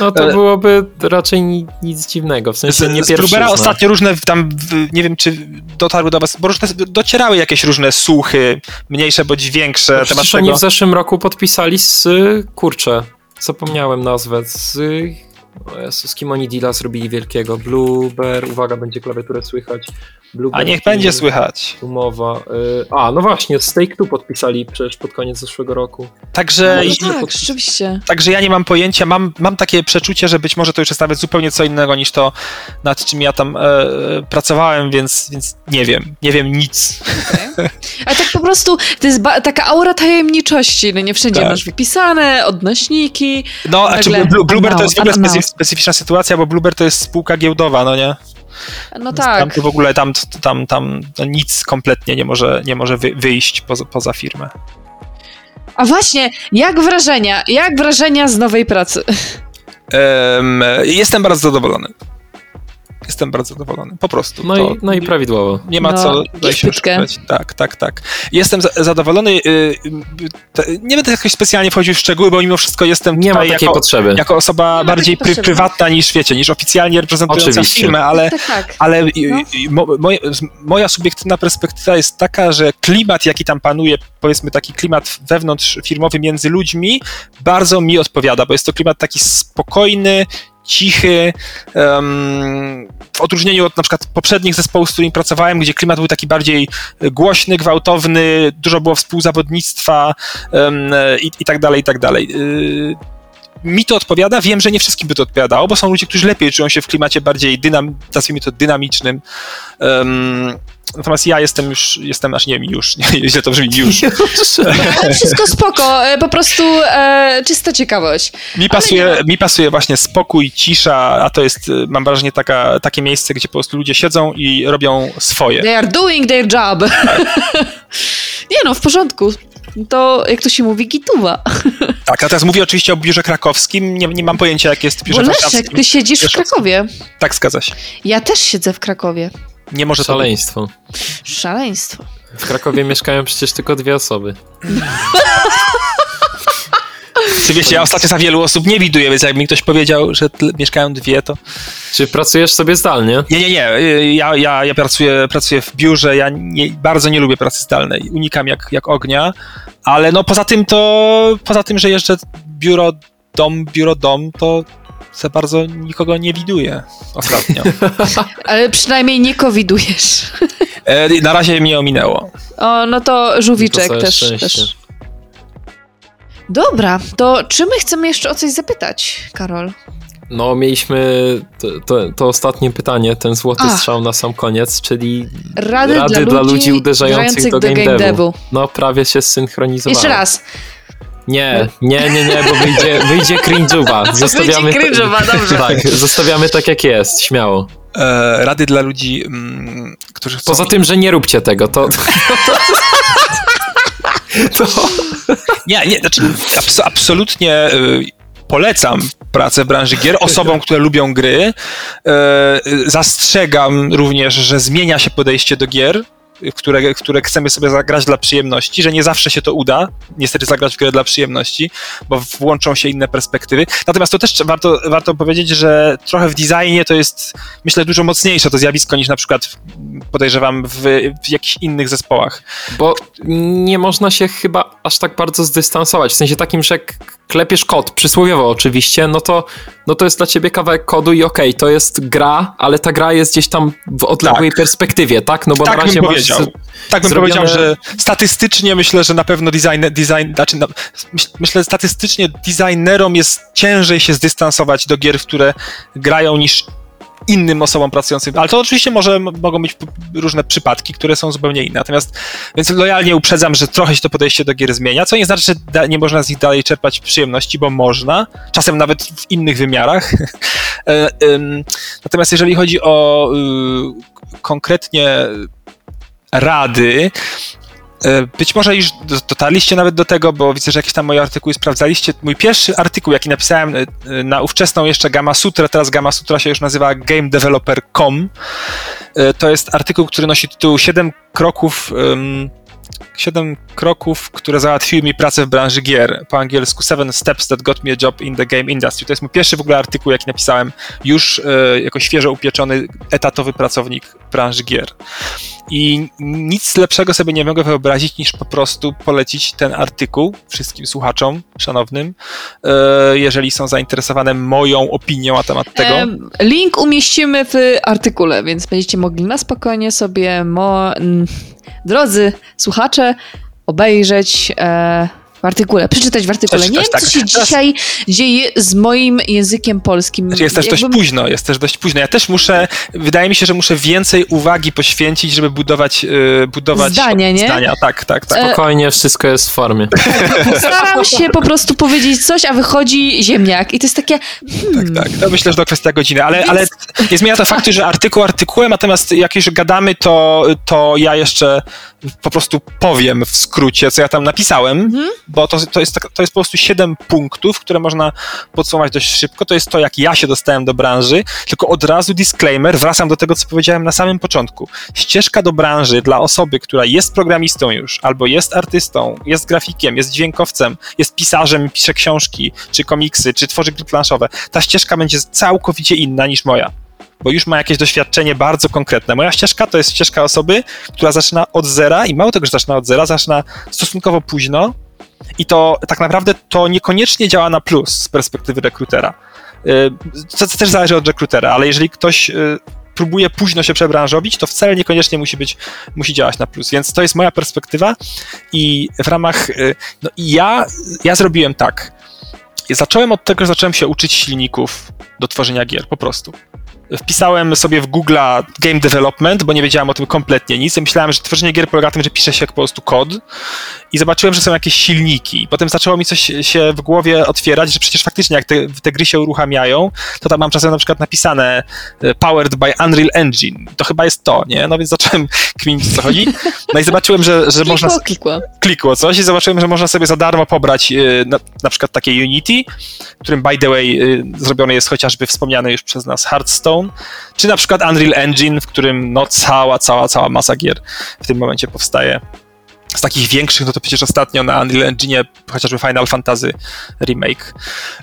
No to Ale- byłoby raczej ni- nic dziwnego, w sensie nie Z, z pierwszy Blubera znak. ostatnio różne tam, nie wiem czy dotarły do was, bo różne, docierały jakieś różne słuchy, mniejsze bądź większe. temat Przecież tego. oni w zeszłym roku podpisali z, kurczę, zapomniałem nazwę, z, o Jezu, z kim oni deala zrobili wielkiego, Blueber, uwaga, będzie klawiaturę słychać. A niech będzie słychać. Umowa, y, a no właśnie, z Take-Two podpisali przecież pod koniec zeszłego roku. Także, No, i- tak, rzeczywiście. także ja nie mam pojęcia, mam, mam takie przeczucie, że być może to już jest nawet zupełnie co innego niż to, nad czym ja tam e, e, pracowałem, więc, więc nie wiem, nie wiem nic. Okay. Ale tak po prostu, to jest ba- taka aura tajemniczości, no nie wszędzie Tak. masz wypisane, odnośniki. No, a czy Blueber to jest w ogóle specyf- specyficzna sytuacja, bo Blueber to jest spółka giełdowa, no nie? No Tam tak. to w ogóle tam, tam, tam to nic kompletnie nie może, nie może wy, wyjść poza, poza firmę. A właśnie, jak wrażenia? Jak wrażenia z nowej pracy? Em, jestem bardzo zadowolony. Jestem bardzo zadowolony, po prostu. No, to i, no i prawidłowo. Nie ma No, co tutaj się. Tak, tak, tak. Jestem za zadowolony. y, Nie będę jakoś specjalnie wchodził w szczegóły, bo mimo wszystko jestem Nie ma takiej jako, potrzeby. jako osoba bardziej potrzeby. prywatna niż wiecie, niż oficjalnie reprezentująca Oczywiście. firmę, ale Tak, tak. ale No. i- mo, moje, z- moja subiektywna perspektywa jest taka, że klimat, jaki tam panuje, powiedzmy taki klimat wewnątrz firmowy między ludźmi, bardzo mi odpowiada, bo jest to klimat taki spokojny, cichy, w odróżnieniu od na przykład poprzednich zespołów, z którymi pracowałem, gdzie klimat był taki bardziej głośny, gwałtowny, dużo było współzawodnictwa em, i, i tak dalej, i tak dalej. Mi to odpowiada, wiem, że nie wszystkim by to odpowiadało, bo są ludzie, którzy lepiej czują się w klimacie bardziej dynam, nazwijmy to dynamicznym. Um, natomiast ja jestem już, jestem aż nie wiem, już, nie, *laughs* źle to brzmi, *laughs* już. Ale wszystko spoko, e, po prostu e, czysta ciekawość. Mi pasuje, mi pasuje właśnie spokój, cisza, a to jest, y, mam wrażenie, taka, takie miejsce, gdzie po prostu ludzie siedzą i robią swoje. They are doing their job. *laughs* nie no, w porządku. To, jak to się mówi, gituwa. Tak, a teraz mówię oczywiście o biurze krakowskim, nie, nie mam pojęcia, jak jest biurze Leszek, warszawskim. ty siedzisz w. Krakowie. Tak, zgadza się. Ja też siedzę w Krakowie. Nie może to być. Szaleństwo. Szaleństwo. W Krakowie mieszkają przecież tylko dwie osoby. *laughs* Czy wiecie, ja ostatnio za wielu osób nie widuję, więc jak mi ktoś powiedział, że mieszkają dwie, to Czy pracujesz sobie zdalnie? Nie, nie, nie. y, Ja, ja, ja pracuję, pracuję w biurze, ja nie, bardzo nie lubię pracy zdalnej. Unikam jak, jak ognia, ale no poza tym to, poza tym, że jeszcze biuro, dom, biuro, dom, to za bardzo nikogo nie widuję ostatnio. *laughs* Ale przynajmniej nie covidujesz. E, na razie mnie ominęło. O, no to żółwiczek całe też, szczęście. też. Dobra, to czy my chcemy jeszcze o coś zapytać, Karol? No, mieliśmy to, to, to ostatnie pytanie, ten złoty Ach. strzał na sam koniec, czyli Rady, rady dla ludzi uderzających do game devu. No, prawie się zsynchronizowało. Jeszcze raz. Nie, nie, nie, nie, bo wyjdzie, wyjdzie cringe'uwa. *laughs* Zostawiamy, Wyjdzie dobrze. Tak, zostawiamy tak jak jest, śmiało. E, rady dla ludzi, mm, którzy chcą... Poza tym, że nie róbcie tego, to... *laughs* to Nie, nie, znaczy abs- absolutnie y, polecam pracę w branży gier osobom, które lubią gry. Y, zastrzegam również, że zmienia się podejście do gier. Które, które chcemy sobie zagrać dla przyjemności, że nie zawsze się to uda, niestety zagrać w grę dla przyjemności, bo włączą się inne perspektywy. Natomiast to też warto, warto powiedzieć, że trochę w designie to jest, myślę, dużo mocniejsze to zjawisko niż na przykład podejrzewam w, w jakichś innych zespołach. Bo nie można się chyba aż tak bardzo zdystansować. W sensie takim, że klepiesz kod, przysłowiowo oczywiście, no to, no to jest dla ciebie kawałek kodu i okej, to jest gra, ale ta gra jest gdzieś tam w odległej Tak. perspektywie, tak? No bo tak na razie bym masz... powiedział. Tak bym zrobione- powiedział, że statystycznie myślę, że na pewno design, design znaczy no, myśl, myślę, statystycznie designerom jest ciężej się zdystansować do gier, w które grają niż innym osobom pracującym, ale to oczywiście może mogą być różne przypadki, które są zupełnie inne. Natomiast więc lojalnie uprzedzam, że trochę się to podejście do gier zmienia, co nie znaczy, że da, nie można z nich dalej czerpać przyjemności, bo można, czasem nawet w innych wymiarach. *laughs* E, natomiast jeżeli chodzi o y, konkretnie rady, być może już dotarliście nawet do tego, bo widzę, że jakieś tam moje artykuły sprawdzaliście. Mój pierwszy artykuł, jaki napisałem e, na ówczesną jeszcze Gamma Sutra, teraz Gamma Sutra się już nazywa GameDeveloper.com. E, to jest artykuł, który nosi tytuł 7 kroków siedem kroków, które załatwiły mi pracę w branży gier. Po angielsku Seven Steps That Got Me a Job in the Game Industry. To jest mój pierwszy w ogóle artykuł, jaki napisałem już e, jako świeżo upieczony, etatowy pracownik branży gier. I nic lepszego sobie nie mogę wyobrazić, niż po prostu polecić ten artykuł wszystkim słuchaczom szanownym, e, jeżeli są zainteresowane moją opinią na temat tego. link umieścimy w artykule, więc będziecie mogli na spokojnie sobie mo drodzy słuchacze, obejrzeć e, w artykule, przeczytać w artykule. nie wiem, tak. co się Teraz... dzisiaj dzieje z moim językiem polskim. Znaczy jest też Jakbym... dość późno, jest też dość późno. Ja też muszę, wydaje mi się, że muszę więcej uwagi poświęcić, żeby budować, yy, budować zdania, nie? Zdania, tak, tak, tak. Spokojnie, wszystko jest w formie. Staram się po prostu powiedzieć coś, a wychodzi ziemniak i to jest takie... Hmm. Tak, tak. No myślę, że to kwestia godziny, ale, Więc... ale nie zmienia to faktu, że artykuł artykułem, natomiast jak już gadamy, to, to ja jeszcze po prostu powiem w skrócie, co ja tam napisałem, mhm bo to, to, jest, to jest po prostu siedem punktów, które można podsumować dość szybko. To jest to, jak ja się dostałem do branży, tylko od razu disclaimer, wracam do tego, co powiedziałem na samym początku. Ścieżka do branży dla osoby, która jest programistą już, albo jest artystą, jest grafikiem, jest dźwiękowcem, jest pisarzem, pisze książki, czy komiksy, czy tworzy gry planszowe. Ta ścieżka będzie całkowicie inna niż moja bo już ma jakieś doświadczenie bardzo konkretne. Moja ścieżka to jest ścieżka osoby, która zaczyna od zera i mało tego, że zaczyna od zera, zaczyna stosunkowo późno, i to tak naprawdę to niekoniecznie działa na plus z perspektywy rekrutera. Y, to, to też zależy od rekrutera, ale jeżeli ktoś y, próbuje późno się przebranżowić, to wcale niekoniecznie musi być, musi działać na plus. Więc to jest moja perspektywa i w ramach, y, no ja, ja zrobiłem tak. Zacząłem od tego, że zacząłem się uczyć silników do tworzenia gier, po prostu wpisałem sobie w Google game development, bo nie wiedziałem o tym kompletnie nic. Myślałem, że tworzenie gier polega na tym, że pisze się po prostu kod i zobaczyłem, że są jakieś silniki. Potem zaczęło mi coś się w głowie otwierać, że przecież faktycznie jak te, te gry się uruchamiają, to tam mam czasem na przykład napisane e, powered by Unreal Engine. To chyba jest to, nie? No więc zacząłem *laughs* kminić, o co chodzi. No i zobaczyłem, że, że klikło, można... Klikło. Klikło coś i zobaczyłem, że można sobie za darmo pobrać e, na, na przykład takie Unity, którym by the way e, zrobione jest chociażby wspomniane już przez nas Hearthstone, czy na przykład Unreal Engine, w którym no cała, cała, cała masa gier w tym momencie powstaje z takich większych, no to przecież ostatnio na Unreal Engine chociażby Final Fantasy Remake.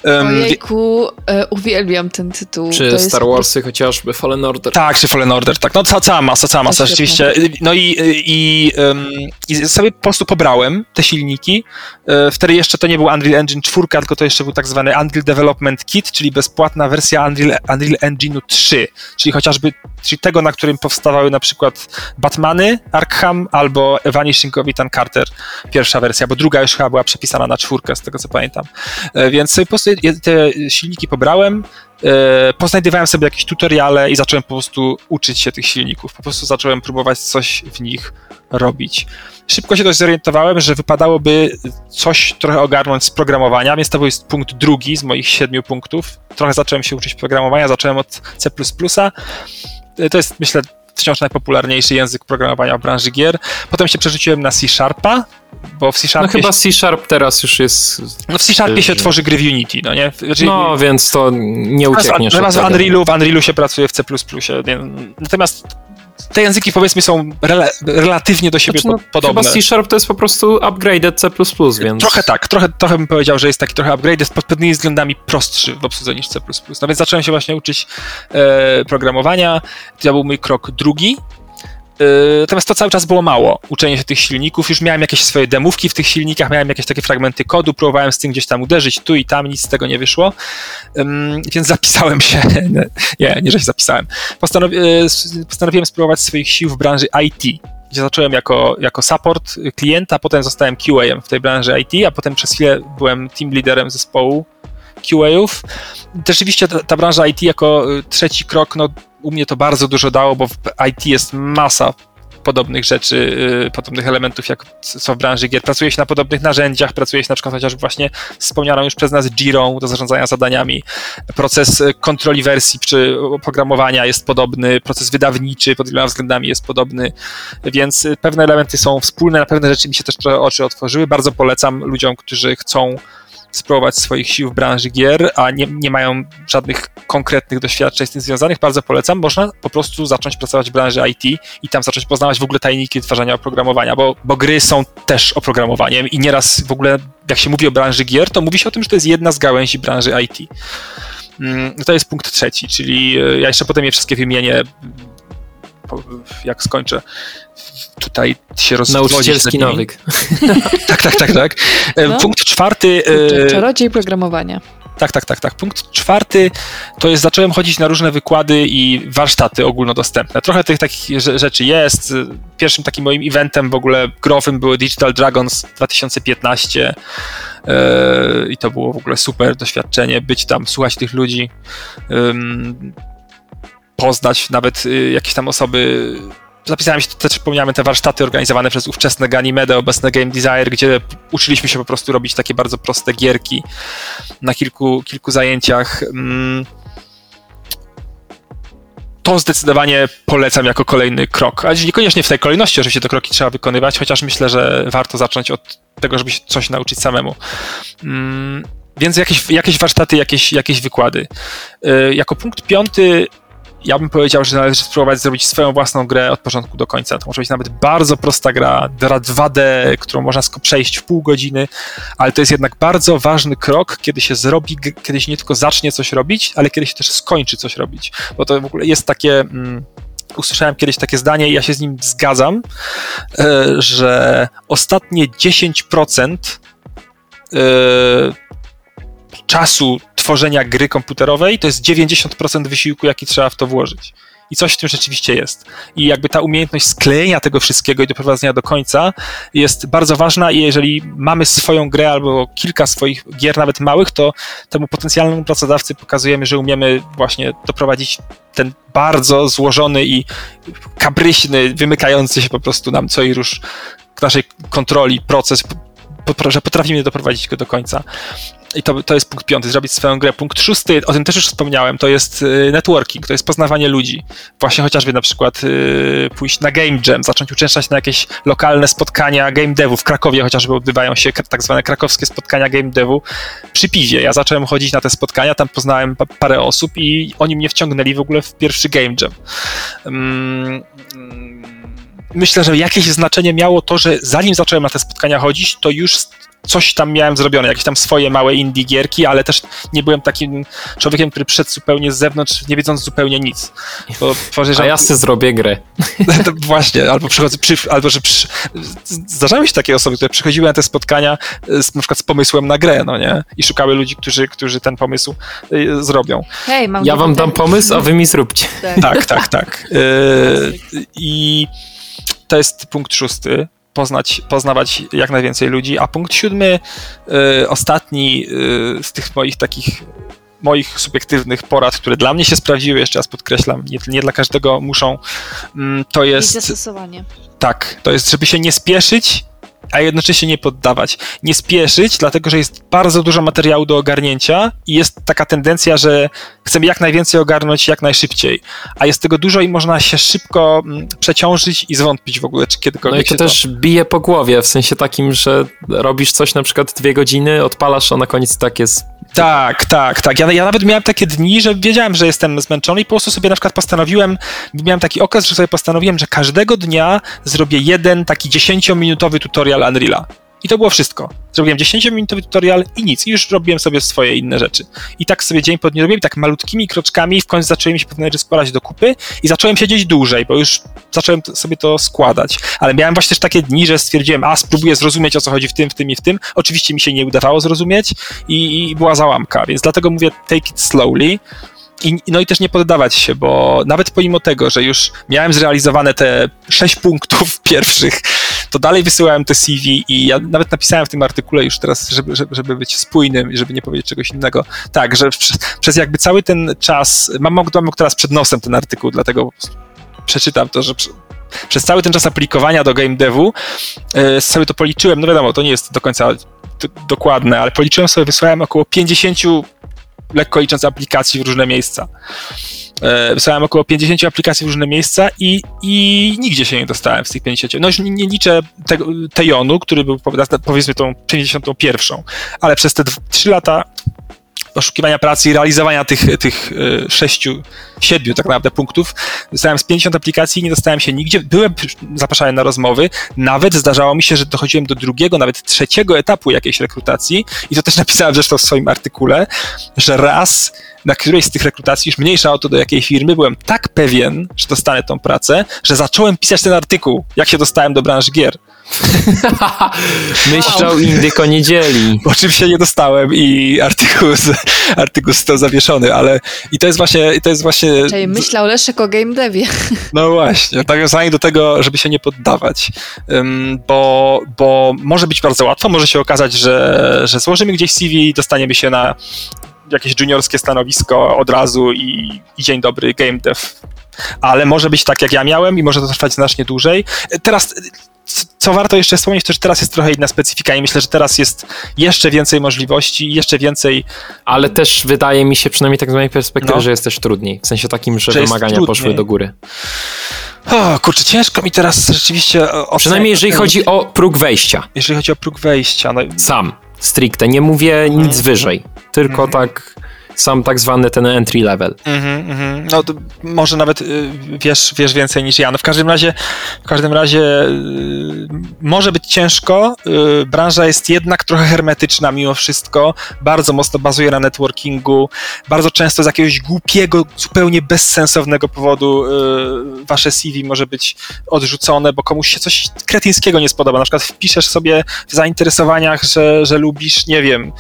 Um, Ojejku, e, uwielbiam ten tytuł. Czy Star Warsy chociażby, Fallen Order. Tak, czy Fallen Order, tak. No ca cała masa, cała masa, rzeczywiście. No i, i, um, i sobie po prostu pobrałem te silniki. E, wtedy jeszcze to nie był Unreal Engine 4, tylko to jeszcze był tak zwany Unreal Development Kit, czyli bezpłatna wersja Unreal, Unreal Engine'u 3, czyli chociażby czyli tego, na którym powstawały na przykład Batmany, Arkham albo Vanishing of Ethan Carter, pierwsza wersja, bo druga już chyba była przepisana na czwórkę, z tego co pamiętam. E, więc po prostu te silniki pobrałem, e, poznajdywałem sobie jakieś tutoriale i zacząłem po prostu uczyć się tych silników. Po prostu zacząłem próbować coś w nich robić. Szybko się też zorientowałem, że wypadałoby coś trochę ogarnąć z programowania, więc to jest punkt drugi z moich siedmiu punktów. Trochę zacząłem się uczyć programowania, zacząłem od C++. E, to jest, myślę, wciąż najpopularniejszy język programowania w branży gier. Potem się przerzuciłem na C Sharpa, bo w C Sharpie... No chyba C Sharp teraz już jest... No w C Sharpie się tworzy gry w Unity, no nie? Znaczy, no, więc to nie uciekniesz. Natomiast w Unrealu, w Unrealu się pracuje w C++. Natomiast te języki powiedzmy są rela relatywnie do siebie znaczy, no, podobne. Chyba C-Sharp to jest po prostu upgraded C++, więc... Trochę tak, trochę, trochę bym powiedział, że jest taki trochę upgraded, pod pewnymi względami prostszy w obsłudze niż C++. No więc zacząłem się właśnie uczyć e, programowania, to był mój krok drugi, natomiast to cały czas było mało, uczenie się tych silników. Już miałem jakieś swoje demówki w tych silnikach, miałem jakieś takie fragmenty kodu, próbowałem z tym gdzieś tam uderzyć, tu i tam, nic z tego nie wyszło. Więc zapisałem się. *laughs* nie, nie, że się zapisałem. Postanowi yy, postanowiłem spróbować swoich sił w branży IT gdzie zacząłem jako, jako support klienta, potem zostałem QA w tej branży IT, a potem przez chwilę byłem team leaderem zespołu QA-ów. Rzeczywiście ta, ta branża IT jako y, trzeci krok, no u mnie to bardzo dużo dało, bo w IT jest masa podobnych rzeczy, y, podobnych elementów, jak są w branży gier. Pracuje się na podobnych narzędziach, pracuje się na przykład chociażby właśnie wspomnianą już przez nas Jirą do zarządzania zadaniami. Proces y, kontroli wersji czy oprogramowania jest podobny, proces wydawniczy pod wieloma względami jest podobny, więc pewne elementy są wspólne, na pewne rzeczy mi się też trochę oczy otworzyły. Bardzo polecam ludziom, którzy chcą spróbować swoich sił w branży gier, a nie, nie mają żadnych konkretnych doświadczeń z tym związanych, bardzo polecam. Można po prostu zacząć pracować w branży IT i tam zacząć poznawać w ogóle tajniki wytwarzania oprogramowania, bo, bo gry są też oprogramowaniem i nieraz w ogóle, jak się mówi o branży gier, to mówi się o tym, że to jest jedna z gałęzi branży IT. Mm, To jest punkt trzeci, czyli e, ja jeszcze potem je wszystkie wymienię, jak skończę tutaj się rozwodzić. Nauczycielski nawyk. *laughs* Tak, tak, tak, tak. E, No. Punkt czwarty. E, Czarodziej programowania. tak, tak, tak, tak. Punkt czwarty to jest zacząłem chodzić na różne wykłady i warsztaty ogólnodostępne. Trochę tych takich rze- rzeczy jest. Pierwszym takim moim eventem w ogóle growym były Digital Dragons 2015 e, i to było w ogóle super doświadczenie, być tam, słuchać tych ludzi, poznać nawet y, jakieś tam osoby. Zapisałem się, też wspomniałem, te warsztaty organizowane przez ówczesne Ganymede, obecne Game Desire, gdzie uczyliśmy się po prostu robić takie bardzo proste gierki na kilku, kilku zajęciach. Mm. To zdecydowanie polecam jako kolejny krok. A niekoniecznie w tej kolejności, oczywiście te kroki trzeba wykonywać, chociaż myślę, że warto zacząć od tego, żeby się coś nauczyć samemu. Mm, Więc jakieś, jakieś warsztaty, jakieś, jakieś wykłady. Y, Jako punkt piąty ja bym powiedział, że należy spróbować zrobić swoją własną grę od początku do końca. To może być nawet bardzo prosta gra, gra 2D, którą można przejść w pół godziny, ale to jest jednak bardzo ważny krok, kiedy się zrobi, kiedy się nie tylko zacznie coś robić, ale kiedy się też skończy coś robić. Bo to w ogóle jest takie. Mm, usłyszałem kiedyś takie zdanie i ja się z nim zgadzam, e, że ostatnie 10% e, czasu tworzenia gry komputerowej to jest 90% wysiłku, jaki trzeba w to włożyć. I coś w tym rzeczywiście jest. I jakby ta umiejętność sklejenia tego wszystkiego i doprowadzenia do końca jest bardzo ważna i jeżeli mamy swoją grę albo kilka swoich gier, nawet małych, to temu potencjalnemu pracodawcy pokazujemy, że umiemy właśnie doprowadzić ten bardzo złożony i kabryśny, wymykający się po prostu nam co i róż naszej kontroli proces, że potrafimy doprowadzić go do końca. I to, to jest punkt piąty, zrobić swoją grę. Punkt szósty, o tym też już wspomniałem, to jest y, networking, to jest poznawanie ludzi. Właśnie chociażby na przykład y, pójść na game jam, zacząć uczęszczać na jakieś lokalne spotkania game devu. W Krakowie chociażby odbywają się tak zwane krakowskie spotkania game devu przy piwie. Ja zacząłem chodzić na te spotkania, tam poznałem pa- parę osób i oni mnie wciągnęli w ogóle w pierwszy game jam. Mm, mm, myślę, że jakieś znaczenie miało to, że zanim zacząłem na te spotkania chodzić, to już coś tam miałem zrobione, jakieś tam swoje małe indie gierki, ale też nie byłem takim człowiekiem, który przyszedł zupełnie z zewnątrz, nie wiedząc zupełnie nic. Bo A ja sobie zrobię grę. *laughs* to właśnie, albo przychodzę, przy, albo że przy, zdarzały się takie osoby, które przychodziły na te spotkania z, na przykład z pomysłem na grę, no nie? I szukały ludzi, którzy, którzy ten pomysł y, zrobią. Hej, mam Ja wam dam pomysł, a wy mi zróbcie. Tak, tak, tak. Y, I to jest punkt szósty. Poznać, poznawać jak najwięcej ludzi. A punkt siódmy, y, ostatni y, z tych moich takich moich subiektywnych porad, które dla mnie się sprawdziły, jeszcze raz podkreślam, nie, nie dla każdego muszą, mm, to Jest jest zastosowanie. tak, to jest, żeby się nie spieszyć, a jednocześnie nie poddawać. Nie spieszyć, dlatego że jest bardzo dużo materiału do ogarnięcia i jest taka tendencja, że chcemy jak najwięcej ogarnąć jak najszybciej, a jest tego dużo i można się szybko mm, przeciążyć i zwątpić w ogóle, czy No kiedykolwiek i to się też bije po głowie, w sensie takim, że robisz coś na przykład dwie godziny, odpalasz, a na koniec tak jest. Tak, tak, tak. Ja, ja nawet miałem takie dni, że wiedziałem, że jestem zmęczony i po prostu sobie na przykład postanowiłem, miałem taki okres, że sobie postanowiłem, że każdego dnia zrobię jeden taki 10-minutowy tutorial Unreala. I to było wszystko. Zrobiłem 10-minutowy tutorial i nic. I już robiłem sobie swoje inne rzeczy. I tak sobie dzień po dniu robiłem, tak malutkimi kroczkami, w końcu zaczęły mi się pewne rzeczy składać do kupy i zacząłem siedzieć dłużej, bo już zacząłem sobie to składać. Ale miałem właśnie też takie dni, że stwierdziłem, a spróbuję zrozumieć o co chodzi w tym, w tym i w tym. Oczywiście mi się nie udawało zrozumieć i, i była załamka, więc dlatego mówię take it slowly. I, no i też nie poddawać się, bo nawet pomimo tego, że już miałem zrealizowane te sześć punktów *laughs* pierwszych, to dalej wysyłałem te CV i ja nawet napisałem w tym artykule już teraz, żeby, żeby, żeby być spójnym i żeby nie powiedzieć czegoś innego. Tak, że przez, przez jakby cały ten czas, mam, mam, teraz przed nosem ten artykuł, dlatego przeczytam to, że przez cały ten czas aplikowania do game devu e, sobie to policzyłem, no wiadomo, to nie jest do końca dokładne, ale policzyłem sobie, wysłałem około 50 lekko licząc aplikacji w różne miejsca. E, wysłałem około 50 aplikacji w różne miejsca i, i nigdzie się nie dostałem z tych 50. No już nie, nie liczę te, Tejonu, który był powiedzmy tą 51, ale przez te 3 lata poszukiwania pracy i realizowania tych, tych e, sześciu, siedmiu tak naprawdę punktów. Dostałem z 50 aplikacji, nie dostałem się nigdzie. Byłem zapraszany na rozmowy. Nawet zdarzało mi się, że dochodziłem do drugiego, nawet trzeciego etapu jakiejś rekrutacji i to też *laughs* napisałem zresztą w swoim artykule, że raz na którejś z tych rekrutacji, już mniejsza o to do jakiej firmy, byłem tak pewien, że dostanę tą pracę, że zacząłem pisać ten artykuł, jak się dostałem do branży gier. *laughs* Myślał indyko nie dzieli. Oczywiście nie dostałem i artykuł, *laughs* artykuł został zawieszony, ale i to jest właśnie... I to jest właśnie Czyli myślał Leszek o game devie. *laughs* No właśnie, nawiązanie do tego, żeby się nie poddawać, bo, bo może być bardzo łatwo, może się okazać, że, że złożymy gdzieś CV, dostaniemy się na jakieś juniorskie stanowisko od razu i, i dzień dobry, game dev. Ale może być tak, jak ja miałem i może to trwać znacznie dłużej. Teraz co warto jeszcze wspomnieć, to że teraz jest trochę inna specyfika i myślę, że teraz jest jeszcze więcej możliwości, jeszcze więcej. Ale też wydaje mi się, przynajmniej tak z mojej perspektywy, no. że jest też trudniej. W sensie takim, że, że wymagania poszły do góry. O, kurczę, ciężko mi teraz rzeczywiście. Przynajmniej jeżeli chodzi o próg wejścia. Jeżeli chodzi o próg wejścia. No... Sam, stricte. Nie mówię nic mhm. wyżej. Tylko mm. tak sam tak zwany ten entry level. Mm-hmm, mm-hmm. No może nawet y, wiesz, wiesz więcej niż ja. No w każdym razie, w każdym razie y, może być ciężko. Y, branża jest jednak trochę hermetyczna mimo wszystko. Bardzo mocno bazuje na networkingu. Bardzo często z jakiegoś głupiego, zupełnie bezsensownego powodu wasze CV może być odrzucone, bo komuś się coś kretyńskiego nie spodoba. Na przykład wpiszesz sobie w zainteresowaniach, że, że lubisz, nie wiem...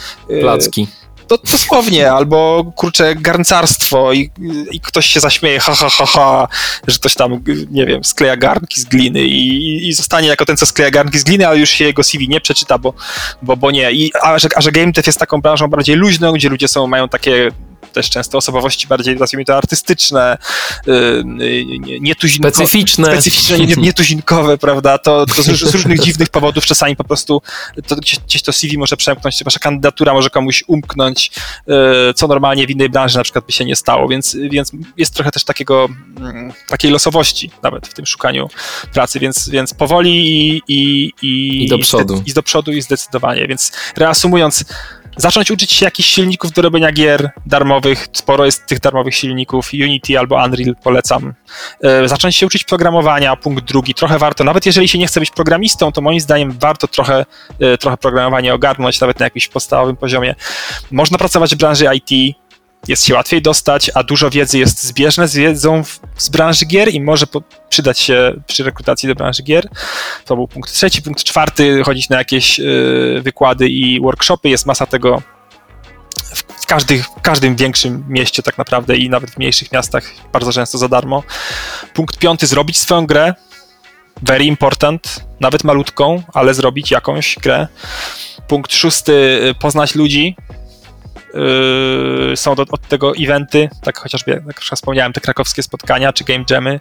Placki to dosłownie, albo kurczę, garncarstwo i, i ktoś się zaśmieje, ha, ha, ha, ha, że ktoś tam, nie wiem, skleja garnki z gliny i, i zostanie jako ten, co skleja garnki z gliny, ale już się jego CV nie przeczyta, bo, bo, bo nie. I, a, że, a że game dev jest taką branżą bardziej luźną, gdzie ludzie są, mają takie też często osobowości bardziej, nazwijmy to, artystyczne, yy, nietuzinkowe. Specyficzne. Specyficzne, nietuzinkowe, prawda? To, to z, z, różnych dziwnych powodów czasami po prostu to, gdzieś, gdzieś to CV może przemknąć, wasza kandydatura może komuś umknąć, yy, co normalnie w innej branży na przykład by się nie stało, więc, więc jest trochę też takiego, yy, takiej losowości nawet w tym szukaniu pracy, więc, więc powoli i, i, i, I do przodu. I, i do przodu i zdecydowanie, więc reasumując, zacząć uczyć się jakichś silników do robienia gier darmowych. Sporo jest tych darmowych silników. Unity albo Unreal polecam. E, zacząć się uczyć programowania, punkt drugi. Trochę warto, nawet jeżeli się nie chce być programistą, to moim zdaniem warto trochę, e, trochę programowanie ogarnąć, nawet na jakimś podstawowym poziomie. Można pracować w branży IT, jest się łatwiej dostać, a dużo wiedzy jest zbieżne z wiedzą w, z branży gier i może po, przydać się przy rekrutacji do branży gier. To był punkt trzeci. Punkt czwarty, chodzić na jakieś y, wykłady i workshopy. Jest masa tego w, każdy, w każdym większym mieście tak naprawdę i nawet w mniejszych miastach bardzo często za darmo. Punkt piąty, zrobić swoją grę. Very important, nawet malutką, ale zrobić jakąś grę. Punkt szósty, y, poznać ludzi, są do, od tego eventy, tak chociażby, jak już wspomniałem, te krakowskie spotkania czy game jamy.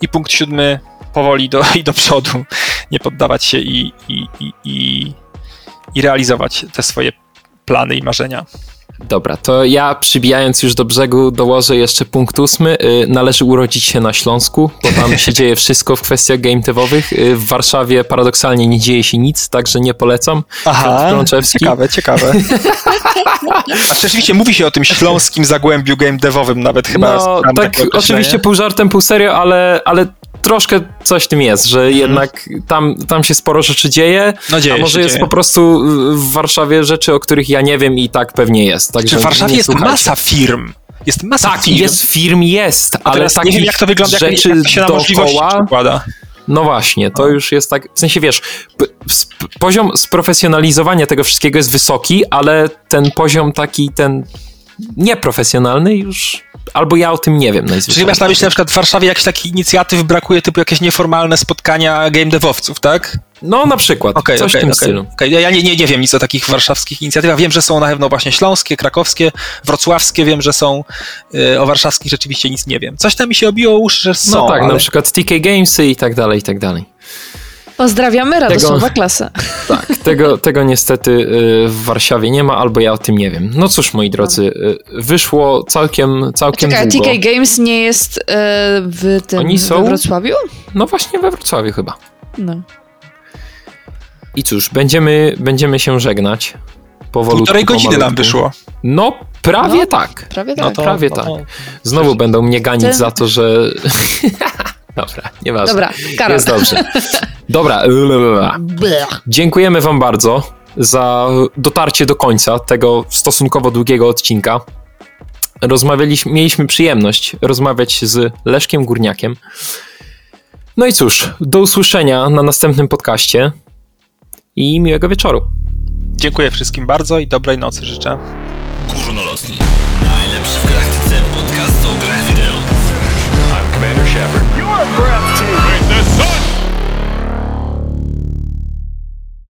I punkt siódmy, powoli do, *laughs* i do przodu, nie poddawać się i, i, i, i, i realizować te swoje plany i marzenia. Dobra, to ja przybijając już do brzegu dołożę jeszcze punkt ósmy. Y, należy urodzić się na Śląsku, bo tam się dzieje wszystko w kwestiach game devowych. Y, w Warszawie paradoksalnie nie dzieje się nic, także nie polecam. Aha, ciekawe, ciekawe. *laughs* A rzeczywiście mówi się o tym śląskim zagłębiu game devowym nawet chyba. No, tak oczywiście pół żartem, pół serio, ale, ale troszkę coś w tym jest, że mm. jednak tam, tam się sporo rzeczy dzieje, no dzieje a może jest dzieje. po prostu w Warszawie rzeczy, o których ja nie wiem i tak pewnie jest. Także w Warszawie jest masa firm. Jest masa tak, firm. jest firm, jest, ale tak nie wiem jak to wygląda, rzeczy jak, jak się na dookoła, przekłada. No właśnie, to no. już jest tak, w sensie wiesz, poziom sprofesjonalizowania tego wszystkiego jest wysoki, ale ten poziom taki, ten nieprofesjonalny już albo ja o tym nie wiem Czyli najzwyczajniej. masz na myśli na przykład w Warszawie jakichś takich inicjatyw brakuje, typu jakieś nieformalne spotkania game devowców, tak? No na przykład, Okej, coś okej, w tym okej. stylu. Okej, Ja nie, nie, nie wiem nic o takich warszawskich inicjatywach. Wiem, że są na pewno właśnie śląskie, krakowskie, wrocławskie wiem, że są. Y, O warszawskich rzeczywiście nic nie wiem. Coś tam mi się obiło uszy, że są, No tak, ale... na przykład TK Gamesy i tak dalej, i tak dalej. Pozdrawiamy Radosława klasę. *laughs* Tak, tego, tego niestety y, w Warszawie nie ma, albo ja o tym nie wiem. No cóż, moi drodzy, y, wyszło całkiem, całkiem Czekaj, długo. TK Games nie jest e, w tym Oni są? we Wrocławiu? No właśnie we Wrocławiu chyba. No. I cóż, będziemy, będziemy się żegnać. Powolutku, Półtorej godziny nam wyszło. No, prawie No. tak. Prawie tak. No to, prawie no tak. to- Znowu będą mnie ganić Ten- za to, że... *laughs* Dobra, nieważne. Dobra, Karol. Jest dobrze. Dobra. Dziękujemy wam bardzo za dotarcie do końca tego stosunkowo długiego odcinka. Rozmawialiśmy, mieliśmy przyjemność rozmawiać z Leszkiem Górniakiem. No i cóż, do usłyszenia na następnym podcaście i miłego wieczoru. Dziękuję wszystkim bardzo i dobrej nocy życzę. Górnolotni.